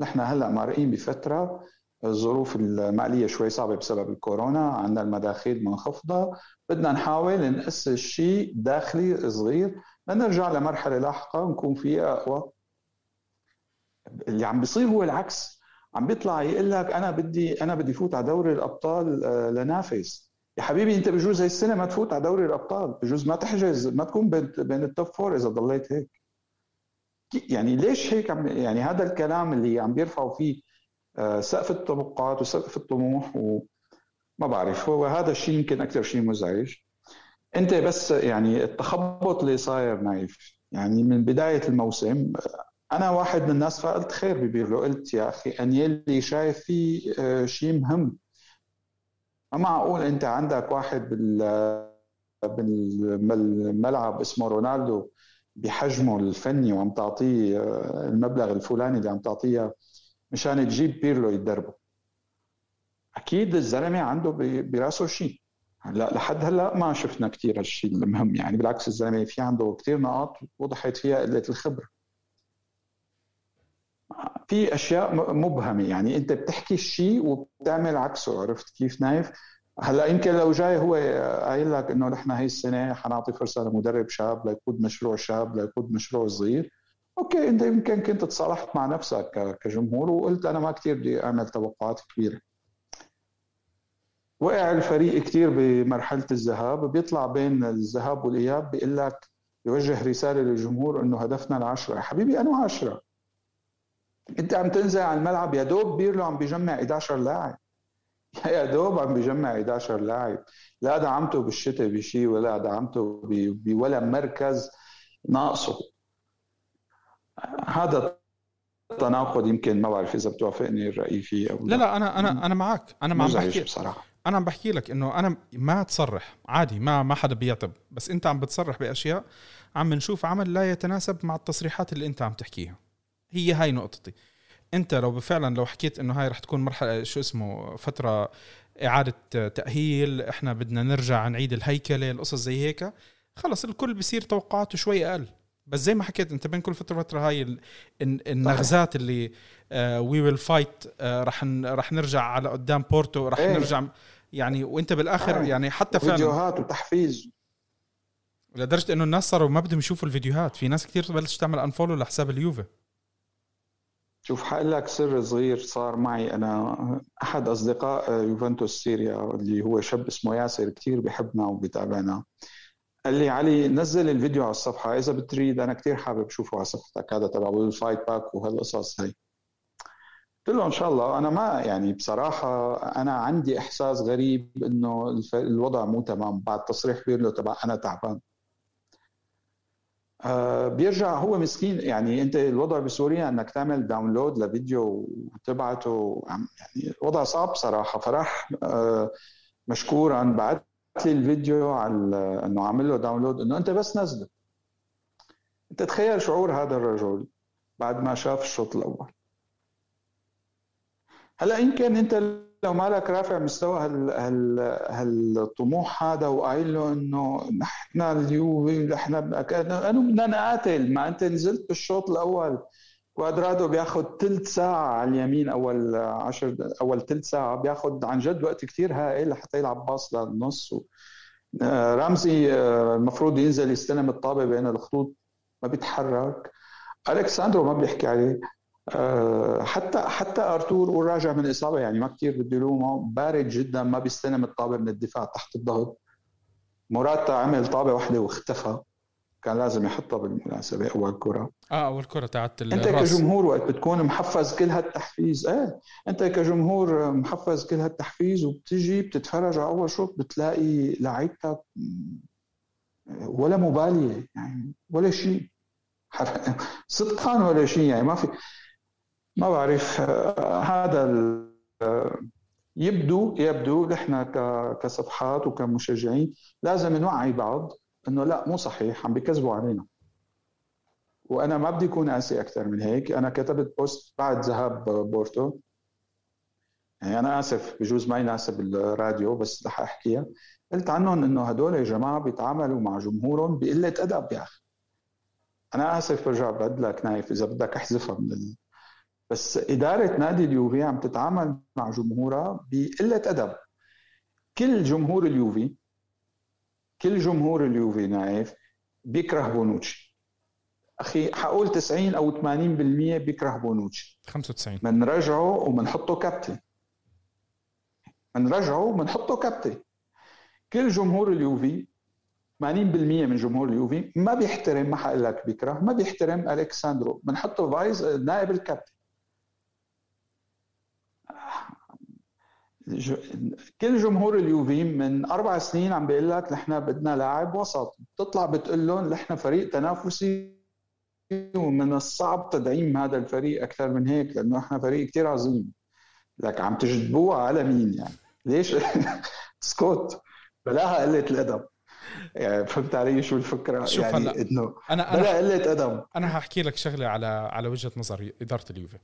نحن هلا مارقين بفترة. الظروف المالية شوي صعبة بسبب الكورونا. عندنا المداخيل منخفضة. بدنا نحاول نأسس شيء داخلي صغير. لنرجع لمرحلة لاحقة نكون فيها اقوى اللي عم بيصير هو العكس. عم بيطلع يقول لك أنا بدي أنا بدي فوت على دوري الأبطال آه، لنافس. يا حبيبي أنت بجوز هاي السنة ما تفوت على دوري الأبطال. بجوز ما تحجز ما تكون بين ال top four إذا ضليت هيك. يعني ليش هيك عم يعني هذا الكلام اللي عم بيرفعوا فيه آه، سقف الطموحات وسقف الطموح وما بعرف. هو هذا الشيء يمكن أكثر شيء مزعج. انت بس يعني التخبط اللي صاير نايف يعني من بداية الموسم أنا واحد من الناس فقلت خير ببيرلو قلت يا أخي انيلي شايف فيه آه، شيء مهم. ما معقول انت عندك واحد بال بالملعب اسمه رونالدو بحجمه الفني وعم تعطيه آه، المبلغ الفلاني اللي عم تعطيه مشان تجيب بيرلو يتدربه. أكيد الزلمة عنده براسه شيء هلا لحد هلا ما شفنا كثير هالشيء المهم. يعني بالعكس الزلمة في عنده كثير نقاط وضحت فيها قله الخبرة. في أشياء مبهمة. يعني أنت بتحكي الشيء وبتعمل عكسه. عرفت كيف نايف؟ هلا يمكن لو جاي هو قايل لك إنه نحن هي السنة حنعطي فرصة لمدرب شاب ليقود مشروع شاب ليقود مشروع صغير. okay أنت يمكن كنت تصالحت مع نفسك كجمهور وقلت أنا ما كثير بدي أعمل توقعات كبيرة. وقع الفريق كثير بمرحلة الذهاب بيطلع بين الذهاب والإياب بيقول لك بيوجه رسالة للجمهور إنه هدفنا العشرة. حبيبي أنا عشرة. أنت عم تنزل على الملعب يا دوب بيرلو عم بيجمع 11 لاعب. يا دوب عم بيجمع 11 لاعب. لا دعمته بالشتاء بشيء ولا دعمته بولا مركز ناقصه. هذا التناقض يمكن ما بعرف إذا بتوافقني الرأي فيه أو لا. لا أنا أنا أنا معك. أنا ما عم بحكي بصراحة. أنا عم بحكي لك إنه أنا ما تصرح عادي ما ما حدا بيعتب بس أنت عم بتصرح بأشياء عم نشوف عمل لا يتناسب مع التصريحات اللي أنت عم تحكيها. هي هاي نقطتي. أنت لو فعلا لو حكيت إنه هاي رح تكون مرحلة شو اسمه فترة إعادة تأهيل إحنا بدنا نرجع نعيد الهيكلة القصص زي هيك خلص الكل بصير توقعاته شوي أقل. بس زي ما حكيت أنت بين كل فترة وفترة هاي النغزات اللي we will fight رح رح نرجع على قدام بورتو رح إيه. نرجع يعني وانت بالآخر آه. يعني حتى فعلا. فيديوهات وتحفيز. لدرجة إنه الناس صاروا ما بدهم يشوفوا الفيديوهات. في ناس كثير بلشت تعمل unfollow لحساب اليوفي. شوف حقول لك سر صغير صار معي أنا. أحد أصدقاء يوفنتوس سيريا اللي هو شاب اسمه ياسر كثير بحبنا وبيتابعنا قال لي علي نزل الفيديو على الصفحة. إذا بتريد أنا كثير حابب أشوفه على صفحتك. هذا تبع ال fight back وهالقصص هي قلت له إن شاء الله. أنا ما يعني بصراحة أنا عندي إحساس غريب إنه الوضع مو تمام. بعد تصريح بيرلو تبع أنا تعبان. آه بيرجع هو مسكين. يعني أنت الوضع بسوريا إنك تعمل download لفيديو وتبعته. يعني الوضع صعب صراحة فراح آه مشكورا بعت لي الفيديو على إنه عامل له download إنه أنت بس نزله. أنت تخيل شعور هذا الرجل بعد ما شاف الشوط الأول. هلا يمكن أنت لو مالك رافع مستوى هال هال هالطموح هذا وقايل له إنه نحن اليوفي نحن أنا بدنا نقاتل. ما أنت نزلت بالشوط الأول. كوادرادو بياخذ ثلث ساعة على اليمين أول عشر أول ثلث ساعة. بياخذ عن جد وقت كثير هائل لحتى يلعب باص للنص و... آه، رمزي آه، المفروض ينزل يستلم الطابة بين الخطوط. ما بيتحرك. ألكساندرو ما بيحكي عليه. حتى حتى أرتور وراجع من إصابة يعني ما كثير بدي لومه بارد جدا ما بيستلم الطابة من الدفاع تحت الضغط. موراتا عمل طابة واحدة واختفى. كان لازم يحطها بالمناسبة اول كره آه اول كره تاعت أنت كجمهور وقت بتكون محفز كل هالتحفيز. إيه أنت كجمهور محفز كل هالتحفيز وبتجي بتتفرج على أول شوط بتلاقي لعيبتك ولا مبالية يعني ولا شيء. صدقا ولا شيء يعني ما في ما بعرف هذا يبدو يبدو نحن كصفحات وكمشجعين لازم نوعي بعض إنه لا مو صحيح عم بيكذبوا علينا. وأنا ما بدي اكون قاسي أكثر من هيك. أنا كتبت post بعد ذهاب بورتو. يعني أنا آسف بجوز ما يناسب الراديو بس رح أحكيها. قلت عنهم إنه هدول يا جماعة بيتعاملوا مع جمهورهم بقلة أدب يا أخي. أنا آسف برجع بعد لك نايف إذا بدك أحذفها من. بس إدارة نادي اليوفي عم تتعامل مع جمهورها بقلة أدب. كل جمهور اليوفي كل جمهور اليوفي نايف بيكره بونوتشي. أخي حقول 90 أو 80% بيكره بونوتشي. 95 بنرجعه وبنحطه كابتن. بنرجعه وبنحطه كابتن. كل جمهور اليوفي 80% من جمهور اليوفي ما بيحترم ما حقول لك بيكره ما بيحترم ألكساندرو. بنحطه vice نائب الكابتن. كل جمهور اليوفي من أربع سنين عم بيقول لك نحن بدنا لاعب وسط. بتطلع بتقول لهم نحن فريق تنافسي ومن الصعب تدعيم هذا الفريق أكثر من هيك لأنه إحنا فريق كثير عظيم. لك عم تجذبوها على مين يعني؟ ليش؟ سكوت. بلاها قلة الأدب. يعني فهمت علي شو الفكرة؟ شوف يعني هلا إنه أنا بلا أنا قلة أدب. أنا هحكي لك شغلة على على وجهة نظر إدارة اليوفي.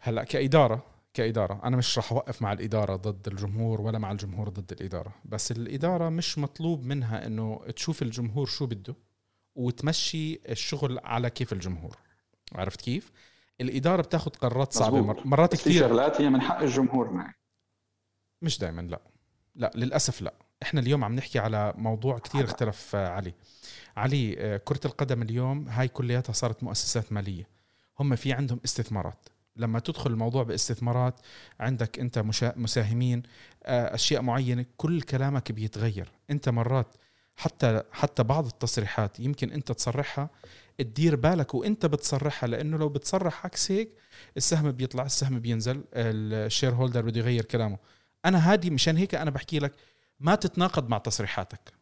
هلا كإدارة كإدارة. أنا مش راح أوقف مع الإدارة ضد الجمهور ولا مع الجمهور ضد الإدارة. بس الإدارة مش مطلوب منها إنه تشوف الجمهور شو بده وتمشي الشغل على كيف الجمهور. عرفت كيف؟ الإدارة بتاخذ قرارات مزبوط. مر- مرات بس في كثير شغلات هي من حق الجمهور معي مش دائما لا. لا للأسف لا. إحنا اليوم عم نحكي على موضوع كثير اختلف آه، علي. علي آه، كرة القدم اليوم هاي كلياتها صارت مؤسسات مالية. هم في عندهم استثمارات. لما تدخل الموضوع باستثمارات عندك أنت مساهمين آه، أشياء معينة كل كلامك بيتغير. أنت مرات حتى حتى بعض التصريحات يمكن أنت تصرحها تدير بالك وأنت بتصرحها لأنه لو بتصرح عكس هيك السهم بيطلع السهم بينزل الشير هولدر بده يغير كلامه. أنا هادي مشان هيك أنا بحكي لك ما تتناقض مع تصريحاتك.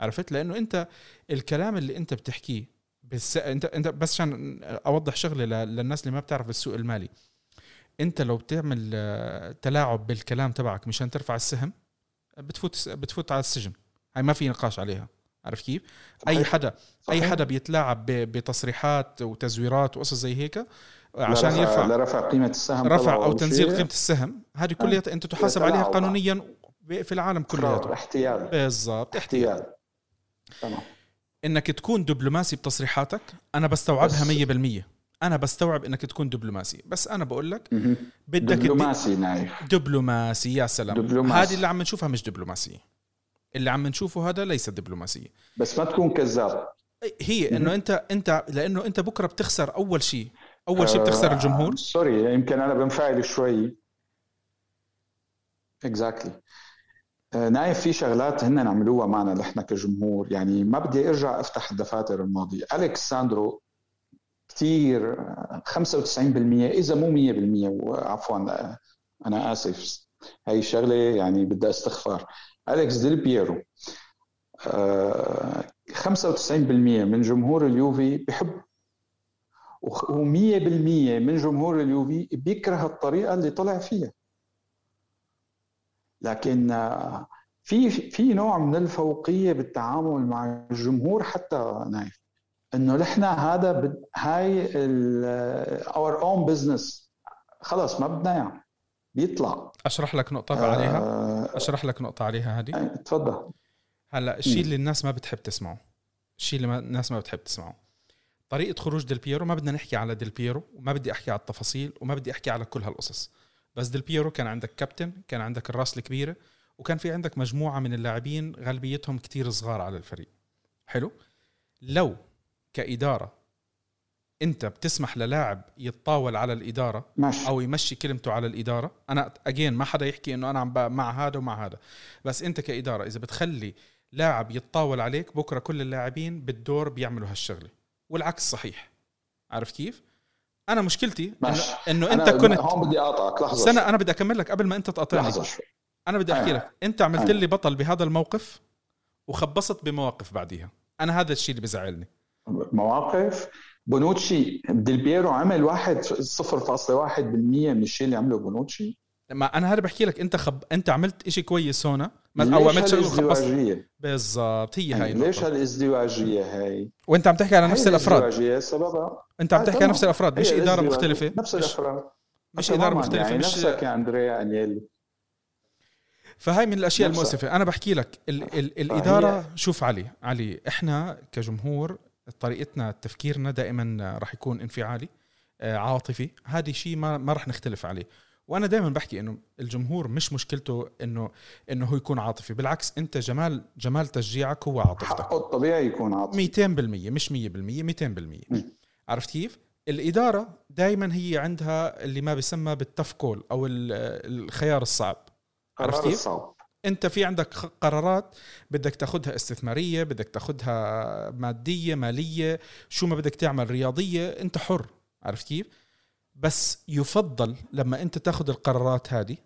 عرفت؟ لأنه أنت الكلام اللي أنت بتحكيه بس أنت أنت بس عشان أوضح شغلة للناس اللي ما بتعرف السوق المالي. انت لو بتعمل آه، تلاعب بالكلام تبعك مشان ترفع السهم بتفوت بتفوت على السجن. هاي ما في نقاش عليها. عرف كيف؟ أي صحيح. حدا أي. حدا بيتلاعب بتصريحات وتزويرات وقصص زي هيك عشان لرفع- يرفع لرفع قيمة السهم رفع أو تنزيل. قيمة السهم هذه كلها انت تحاسب. عليها قانونيا في العالم كلياته احتيال. بالضبط احتيال. تمام. إنك تكون دبلوماسي بتصريحاتك أنا بستوعبها بس- 100% أنا بستوعب إنك تكون دبلوماسي. بس أنا بقول لك. بدك دبلوماسي. نايف. دبلوماسي يا سلام. دبلوماسي. هذه اللي عم نشوفها مش دبلوماسيه اللي عم نشوفه هذا ليس دبلوماسيه بس ما تكون كذاب. هي إنه انت انت لأنه أنت بكرة بتخسر أول شيء. أول شيء بتخسر آه، الجمهور. sorry يمكن أنا بنفعل شوي. exactly نايف في شغلات هن عملوها معنا نحن كجمهور. يعني ما بدي أرجع أفتح الدفاتر الماضية. اليكس ساندرو كثير 95% إذا مو 100% وعفوا آه، أنا آسف. هي الشغله يعني بدها استغفار أليكس ديل بييرو. آه، 95% من جمهور اليوفي بحب. و100% من جمهور اليوفي بيكره الطريقة اللي طلع فيها. لكن آه، في في نوع من الفوقية بالتعامل مع الجمهور حتى نايف. إنه نحن هذا بد هاي اور اون بزنس خلص ما بدنا اياه بيطلع. أشرح لك نقطة عليها آه، أشرح لك نقطة عليها هذه تفضل. هلأ الشيء. اللي الناس ما بتحب تسمعه. الشيء اللي ما الناس ما بتحب تسمعه. طريقة خروج ديل بيرو ما بدنا نحكي على ديل بيرو وما بدي أحكي على التفاصيل وما بدي أحكي على كل هالقصص. بس ديل بيرو كان عندك كابتن كان عندك الراس الكبيرة وكان في عندك مجموعة من اللاعبين غالبيتهم كتير صغار على الفريق. حلو؟ لو كإدارة. أنت بتسمح للاعب يتطاول على الإدارة ماشي. أو يمشي كلمته على الإدارة. أنا اجين ما حدا يحكي إنه أنا عم مع هذا ومع هذا. بس أنت كإدارة إذا بتخلي لاعب يتطاول عليك بكرة كل اللاعبين بالدور بيعملوا هالشغلة. والعكس صحيح. عرفت كيف؟ أنا مشكلتي انه, ماشي. إنه أنا أنت كنت هون بدي أقطعك. لحظة سنة أنا بدي أكمل لك قبل ما أنت تقاطعني. أنا بدي أحكي أيوة. لك. أنت عملت أيوة. لي بطل بهذا الموقف وخبصت بمواقف بعديها. أنا هذا الشيء اللي بزعلني. مواقف بونوتشي ديل بيرو عمل واحد 0.1% من الشيء اللي عمله بونوتشي ما أنا هذا بحكي لك أنت خب... أنت عملت إشي كويس ليش أو عملت وخبصت هالازدواجية؟ بالضبط هي هاي ليش النقطة. هالازدواجية هاي؟ وأنت عم تحكي على نفس الأفراد سببها أنت عم آه، تحكي على. نفس الأفراد مش إدارة. مختلفة نفس مش, الأفراد مش إدارة مختلفة يعني مش نفسك يا أندريا انيلي فهاي من الأشياء نفسها. المؤسفة أنا بحكي لك ال ال الإدارة شوف علي علي إحنا كجمهور طريقتنا تفكيرنا دائما راح يكون انفعالي آه، عاطفي. هذا شيء ما ما رح نختلف عليه. وأنا دائما بحكي إنه الجمهور مش مشكلته إنه إنه هو يكون عاطفي. بالعكس أنت جمال جمال تشجيعك هو عاطفتك. حقه الطبيعي يكون عاطفي. 200% مش 100% 200% عرفت كيف؟ الإدارة دائما هي عندها اللي ما بيسمى بالتف كول ال- الخيار الصعب. عرفت كيف؟ صعب انت في عندك قرارات بدك تاخذها استثمارية بدك تاخذها مادية مالية شو ما بدك تعمل رياضية انت حر عرفت كيف؟ بس يفضل لما انت تاخذ القرارات هذه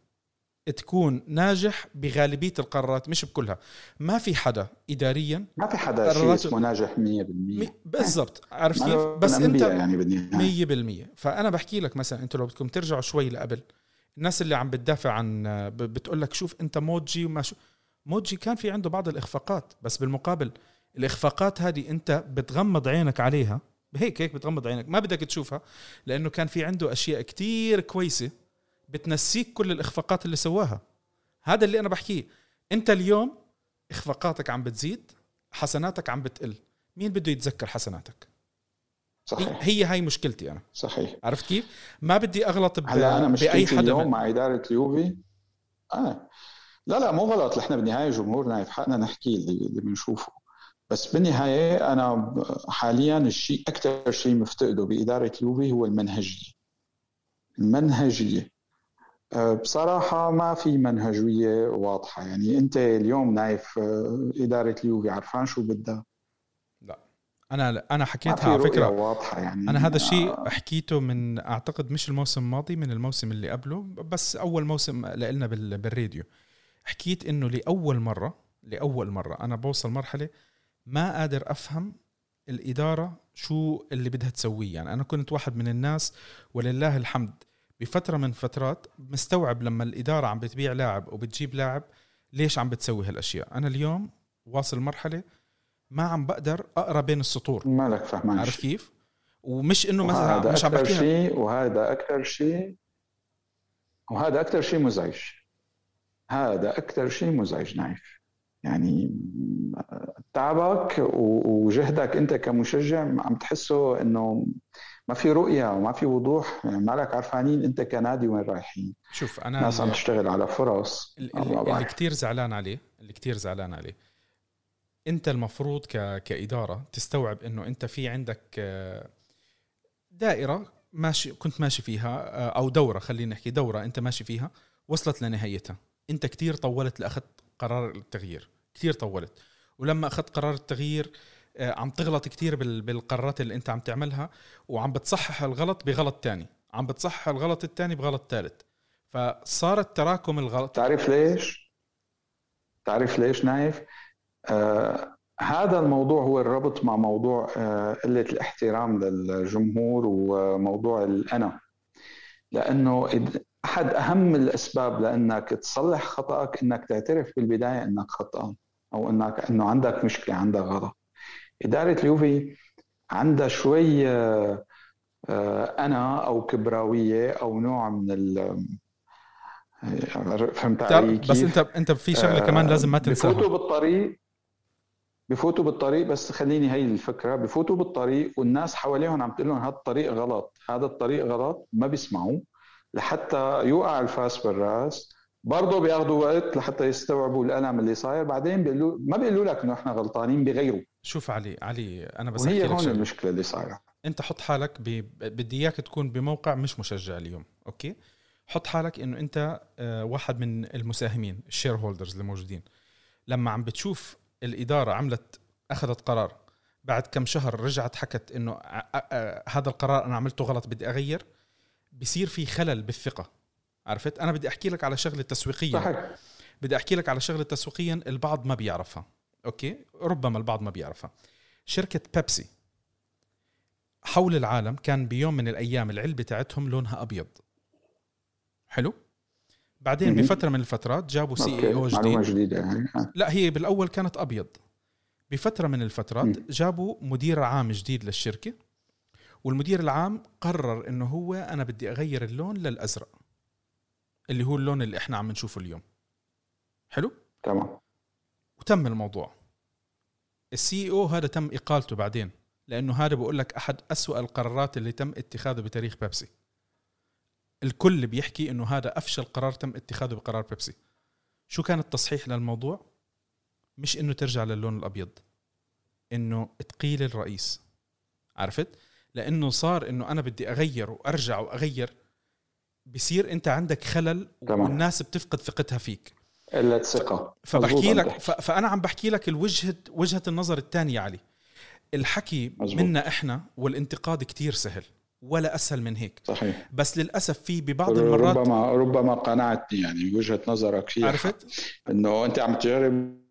تكون ناجح بغالبية القرارات مش بكلها. ما في حدا اداريا ما في حدا شيء اسمه ناجح 100% مي- بالضبط عرفت كيف؟ بس انت يعني بالنهاية. 100% فأنا بحكي لك مثلا أنتوا لو بدكم ترجعوا شوي لقبل الناس اللي عم بتدافع عن بتقول لك شوف انت موجي وما شو موجي كان في عنده بعض الإخفاقات بس بالمقابل الإخفاقات هذه انت بتغمض عينك عليها هيك هيك بتغمض عينك ما بدك تشوفها لأنه كان في عنده أشياء كتير كويسة بتنسيك كل الإخفاقات اللي سواها. هذا اللي أنا بحكيه انت اليوم إخفاقاتك عم بتزيد حسناتك عم بتقل. مين بده يتذكر حسناتك؟ صحيح. هي هاي مشكلتي أنا. صحيح. عرفت كيف؟ ما بدي أغلط ب... هلا أنا بأي مشكلتي حدا اليوم من... مع إدارة اليوفي آه. لا لا مو غلط. نحن بالنهاية جمهورنا في حقنا نحكي اللي اللي بنشوفه. بس بالنهاية أنا حاليا الشيء أكثر شيء مفتقده بإدارة اليوفي هو المنهجية. المنهجية. آه، بصراحة ما في منهجية واضحة. يعني أنت اليوم نايف آه، إدارة اليوفي عرفان شو بدها؟ أنا أنا حكيتها على فكرة. واضحة يعني. أنا هذا آه، الشيء حكيته من أعتقد مش الموسم الماضي من الموسم اللي قبله بس أول موسم لنا بال... بالراديو. حكيت إنه لأول مرة لأول مرة أنا بوصل مرحلة ما قادر أفهم الإدارة شو اللي بدها تسويه. يعني أنا كنت واحد من الناس ولله الحمد بفترة من فترات مستوعب لما الإدارة عم بتبيع لاعب وبتجيب لاعب ليش عم بتسوي هالأشياء. أنا اليوم واصل مرحلة ما عم بقدر أقرأ بين السطور. مالك فهمان عارف. كيف؟ ومش إنه مثلا مش عم بحكيها. شيء وهذا أكثر شيء وهذا أكثر شيء مزعج. هذا أكثر شيء مزعج نايف. يعني تعبك وجهدك أنت كمشجع عم تحسه إنه ما في رؤية وما في وضوح. يعني مالك عرفانين أنت كنادي وين رايحين. شوف أنا ناس عم تشتغل على فرص اللي, اللي كتير زعلان عليه اللي كتير زعلان عليه أنت المفروض ك... كإدارة تستوعب إنه أنت في عندك آه، دائرة ماشي كنت ماشي فيها آه، أو دورة خلينا نحكي دورة أنت ماشي فيها وصلت لنهايتها أنت كتير طولت لأخذت قرار التغيير كتير طولت ولما أخذت قرار التغيير آه، عم تغلط بال- بالقرارات اللي أنت عم تعملها وعم بتصحح الغلط بغلط تاني عم بتصحح الغلط التاني بغلط ثالث فصارت تراكم الغلط تعرف ليش؟ تعرف ليش نايف؟ آه هذا الموضوع هو الربط مع موضوع آه قلة الاحترام للجمهور وموضوع الأنا لأنه أحد أهم الأسباب لأنك تصلح خطأك أنك تعترف بالبداية أنك خطأان أو أنك أنه عندك مشكلة عندك غلط. إدارة اليوفي عندها شوي آه أنا أو كبراوية أو نوع من ال فهمت علي بس؟ أنت أنت في شغلة كمان لازم ما بفوتوا تنساها بالطريق. بفوتوا بالطريق بس خليني هي الفكرة. بفوتوا بالطريق والناس حواليهم عم تقول لهم هذا الطريق غلط. هذا الطريق غلط. ما بيسمعوا لحتى يوقع الفاس بالرأس. برضه بياخذوا وقت لحتى يستوعبوا الألم اللي صاير. بعدين بيقولوا ما بيقولوا لك إنه إحنا غلطانين بغيروا شوف علي علي أنا بس لك هون المشكلة اللي صايرة. أنت حط حالك ب... بدي إياك تكون بموقع مش مشجع اليوم أوكي؟ حط حالك إنه أنت آه، واحد من المساهمين ال shareholders اللي موجودين. لما عم بتشوف الإدارة عملت أخذت قرار. بعد كم شهر رجعت حكت إنه هذا القرار أنا عملته غلط بدي أغير. بصير في خلل بالثقة. عرفت؟ أنا بدي أحكي لك على شغلة تسويقيه صحيح. بدي أحكي لك على شغلة تسويقيا البعض ما بيعرفها. أوكي؟ ربما البعض ما بيعرفها. شركة بيبسي حول العالم كان بيوم من الأيام العلبة تاعتهم لونها أبيض. حلو؟ بعدين. بفترة من الفترات جابوا CEO جديد. جديدة يعني. آه. لا هي بالأول كانت أبيض. بفترة من الفترات. جابوا مدير عام جديد للشركة والمدير العام قرر إنه هو أنا بدي أغير اللون للأزرق اللي هو اللون اللي إحنا عم نشوفه اليوم. حلو؟ تمام. وتم الموضوع. السي أو هذا تم إقالته بعدين لأنه هذا بقول لك أحد أسوأ القرارات اللي تم اتخاذه بتاريخ بيبسي. الكل بيحكي إنه هذا أفشل قرار تم اتخاذه بقرار بيبسي. شو كان التصحيح للموضوع؟ مش إنه ترجع للون الأبيض إنه تقيل الرئيس. عرفت؟ لإنه صار إنه أنا بدي أغير وأرجع وأغير بصير أنت عندك خلل تمام. والناس بتفقد ثقتها فيك. قله ثقه فبحكي لك فأنا عم بحكي لك الوجهه وجهة النظر الثانية علي. الحكي مزبوط. منا إحنا والانتقاد كتير سهل. ولا أسهل من هيك. صحيح. بس للأسف في ببعض المرات ربما ربما قنعتني يعني وجهة نظرك فيها. عرفت؟ إنه أنت عم تجرب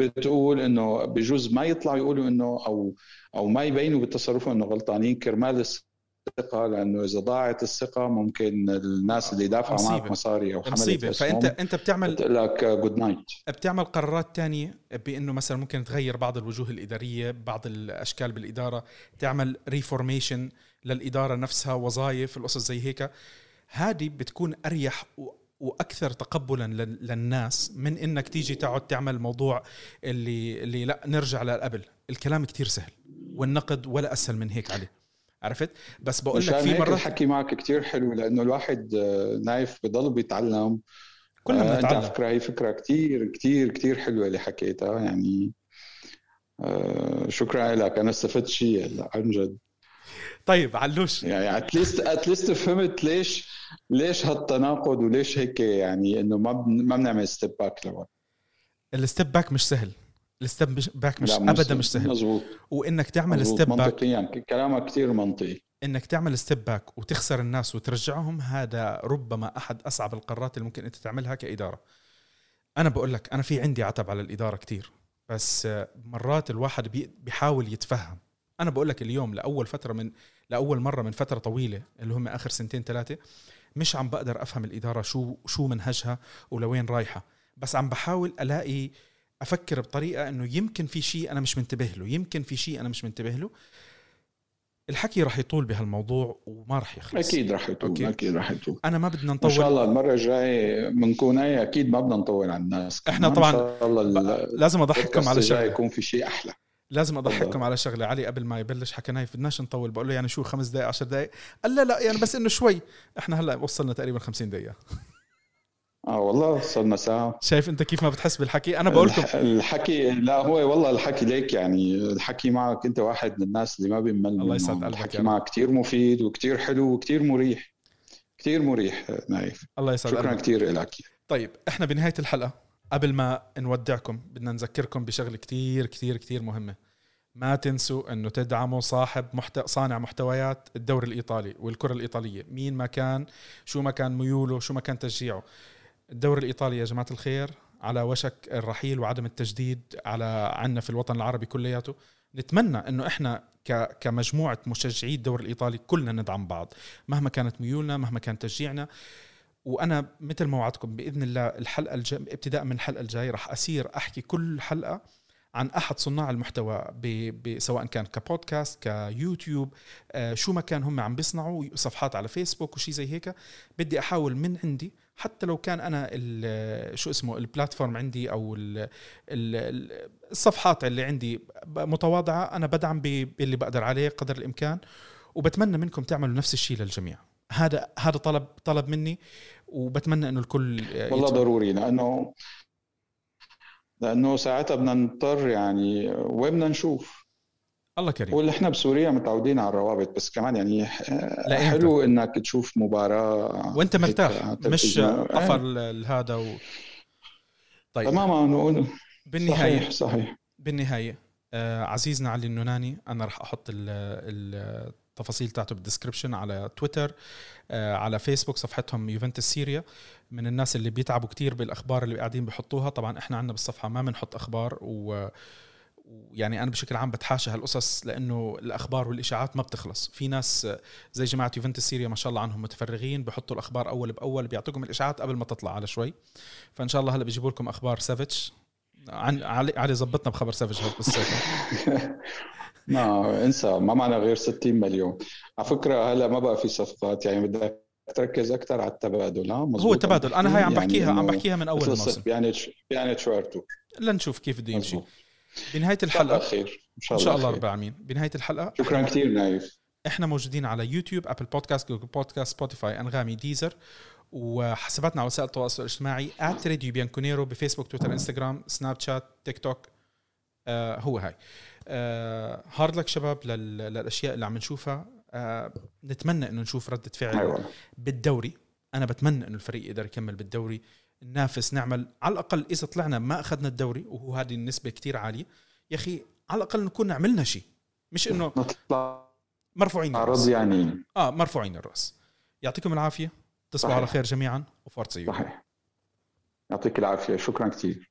بتقول إنه بجوز ما يطلعوا يقولوا إنه أو أو ما يبينوا بالتصرف إنه غلطانين كرمال الثقة لأنه إذا ضاعت الثقة ممكن الناس اللي دافعوا مصيبة. معك مصاري أو حملت مصيبة. فأنت أنت بتعمل لك جود نايت بتعمل قرارات تانية بإنه مثلا ممكن تغير بعض الوجوه الإدارية بعض الأشكال بالإدارة تعمل ريفورميشن للإدارة نفسها وظائف القصص زي هيك. هذه بتكون أريح و- وأكثر تقبلا لل- للناس من إنك تيجي تقعد تعمل موضوع اللي اللي لا نرجع للقبل. الكلام كتير سهل والنقد ولا أسهل من هيك عليه عرفت؟ بس بقول لك في مرات الحكي معك كتير حلو لأنه الواحد آه، نايف بضل بيتعلم. كلنا آه، انت على بنتعلم. فكرة هي فكرة كتير كتير كتير حلوة اللي حكيتها يعني آه، شكرا لك. أنا استفدت شيء هلأ عن جد. طيب علوش. يعني at least at least فهمت ليش ليش هالتناقض وليش هيك يعني إنه ما ما بنعمل step back لورا ال step back مش سهل. ال step back مش لا، ابدا مش سهل. مزبوط وإنك تعمل مزبوط step back منطقيا. كلامك كثير منطقي. إنك تعمل step back وتخسر الناس وترجعهم هذا ربما أحد أصعب القرارات اللي ممكن أنت تعملها كإدارة. أنا بقول لك أنا في عندي عتب على الإدارة كتير بس مرات الواحد بي- بيحاول يتفهم. أنا بقول لك اليوم لأول فترة من لأول مرة من فترة طويلة اللي هم آخر سنتين ثلاثة مش عم بقدر أفهم الإدارة شو شو منهجها ولوين رايحة. بس عم بحاول الاقي أفكر بطريقة إنه يمكن في شيء أنا مش منتبه له يمكن في شيء أنا مش منتبه له. الحكي رح يطول بهالموضوع وما رح يخلص. أكيد رح يطول أوكي. أكيد رح يطول. أنا ما بدنا إن شاء نطول. الله المرة الجاية بنكون اي أكيد ما بدنا نطول على الناس. كمان. طبعاً إن شاء الله لازم أضحككم على شغلة. يكون في شيء أحلى. لازم اضحككم. على شغلة. علي قبل ما يبلش حكينا بدناش نطول. بقول له يعني شو خمس دقائق عشر دقائق قال لا لا يعني بس إنه شوي. إحنا هلأ وصلنا تقريبا 50 دقيقة. آه والله صرنا ساعة. شايف أنت كيف ما بتحس بالحكي؟ أنا بقول لكم. الح- الحكي لا هو والله الحكي ليك يعني الحكي معك أنت واحد من الناس اللي ما بيمل الله. يسعد قلبك الحكي رب. معك كثير مفيد وكثير حلو وكثير مريح. كثير مريح نايف. الله يسعد شكرا كثير لك طيب إحنا بنهاية الحلقة. قبل ما نودعكم بدنا نذكركم بشغلة كتير كتير كتير مهمة. ما تنسوا إنه تدعموا صاحب محت... صانع محتويات الدوري الإيطالي والكرة الإيطالية. مين ما كان شو ما كان ميوله شو ما كان تشجيعه. الدوري الإيطالي يا جماعة الخير على وشك الرحيل وعدم التجديد على عنا في الوطن العربي كلياته. نتمنى إنه إحنا ك... كمجموعة مشجعي الدوري الإيطالي كلنا ندعم بعض. مهما كانت ميولنا مهما كان تشجيعنا وأنا مثل ما وعدتكم بإذن الله الحلقة الج... ابتداء من الحلقة الجاية راح أصير أحكي كل حلقة عن أحد صناع المحتوى ب... ب... سواء كان كبودكاست كيوتيوب آه شو ما كان هم عم بيصنعوا صفحات على فيسبوك وشي زي هيك. بدي أحاول من عندي حتى لو كان أنا شو اسمه ال platform عندي أو ال ال الصفحات اللي عندي متواضعة أنا بدعم باللي بقدر عليه قدر الإمكان. وبتمنى منكم تعملوا نفس الشيء للجميع. هذا هذا طلب طلب مني وبتمنى إنه الكل والله يتفق. ضروري لأنه لأنه ساعتها بدنا نضطر يعني وين بدنا نشوف؟ الله كريم. واللي إحنا بسوريا متعودين على الروابط بس كمان يعني لا، حلو إنك تشوف مباراة وأنت مرتاح؟ مش التلفزيون. قفر إيه، هذا و... طيب. تماما نقول. بالنهاية. صحيح صحيح. بالنهاية آه عزيزنا علي النوناني أنا راح أحط ال- ال- التفاصيل تاعته بال description على تويتر آه على فيسبوك صفحتهم يوفنتوس سيريا. من الناس اللي بيتعبوا كتير بالأخبار اللي قاعدين بيحطوها. طبعا إحنا عندنا بالصفحة ما بنحط أخبار و ويعني أنا بشكل عام بتحاشى هالقصص لأنه الأخبار والإشاعات ما بتخلص. في ناس آه، زي جماعة يوفنتوس سيريا ما شاء الله عنهم متفرغين بحطوا الأخبار أول بأول بيعطوكم الإشاعات قبل ما تطلع على شوي. فإن شاء الله هلأ بيجيبوا لكم أخبار سافيتش عن علي علي زبطنا بخبر سافيتش بالصيف ما انسى ما معنا غير 60 مليون. على فكرة هلا ما بقى في صفقات يعني بدك تركز أكثر على التبادل ها؟ هو مزبوط تبادل أنا هاي عم يعني بحكيها عم إنه بحكيها من أول الموسم. الصيف بيانيتش بيانيتش وارثر لنشوف كيف بده يمشي. بنهاية الحلقة خير. شاء إن الله شاء الله. رب العالمين. بنهاية الحلقة شكرا كثير نايف. إحنا موجودين على يوتيوب أبل بودكاست جوجل بودكاست سبوتيفاي أنغامي ديزر وحساباتنا على وسائل التواصل الاجتماعي @راديو بيانكونيري بفيسبوك تويتر إنستغرام سناب شات تيك توك آه هو هاي. آه hard luck شباب لل- للأشياء اللي عم نشوفها. آه نتمنى إنه نشوف ردة فعل أيوه. بالدوري. أنا بتمنى إنه الفريق يقدر يكمل بالدوري. ننافس نعمل. على الأقل إذا طلعنا ما أخذنا الدوري وهو هذه النسبة كتير عالية. يا أخي على الأقل نكون عملنا شيء. مش إنه نطلع مرفوعين الرأس. يعني. آه مرفوعين الرأس. يعطيكم العافية. تصبحوا. على خير جميعا. صحيح. يعطيك العافية. شكرا كثير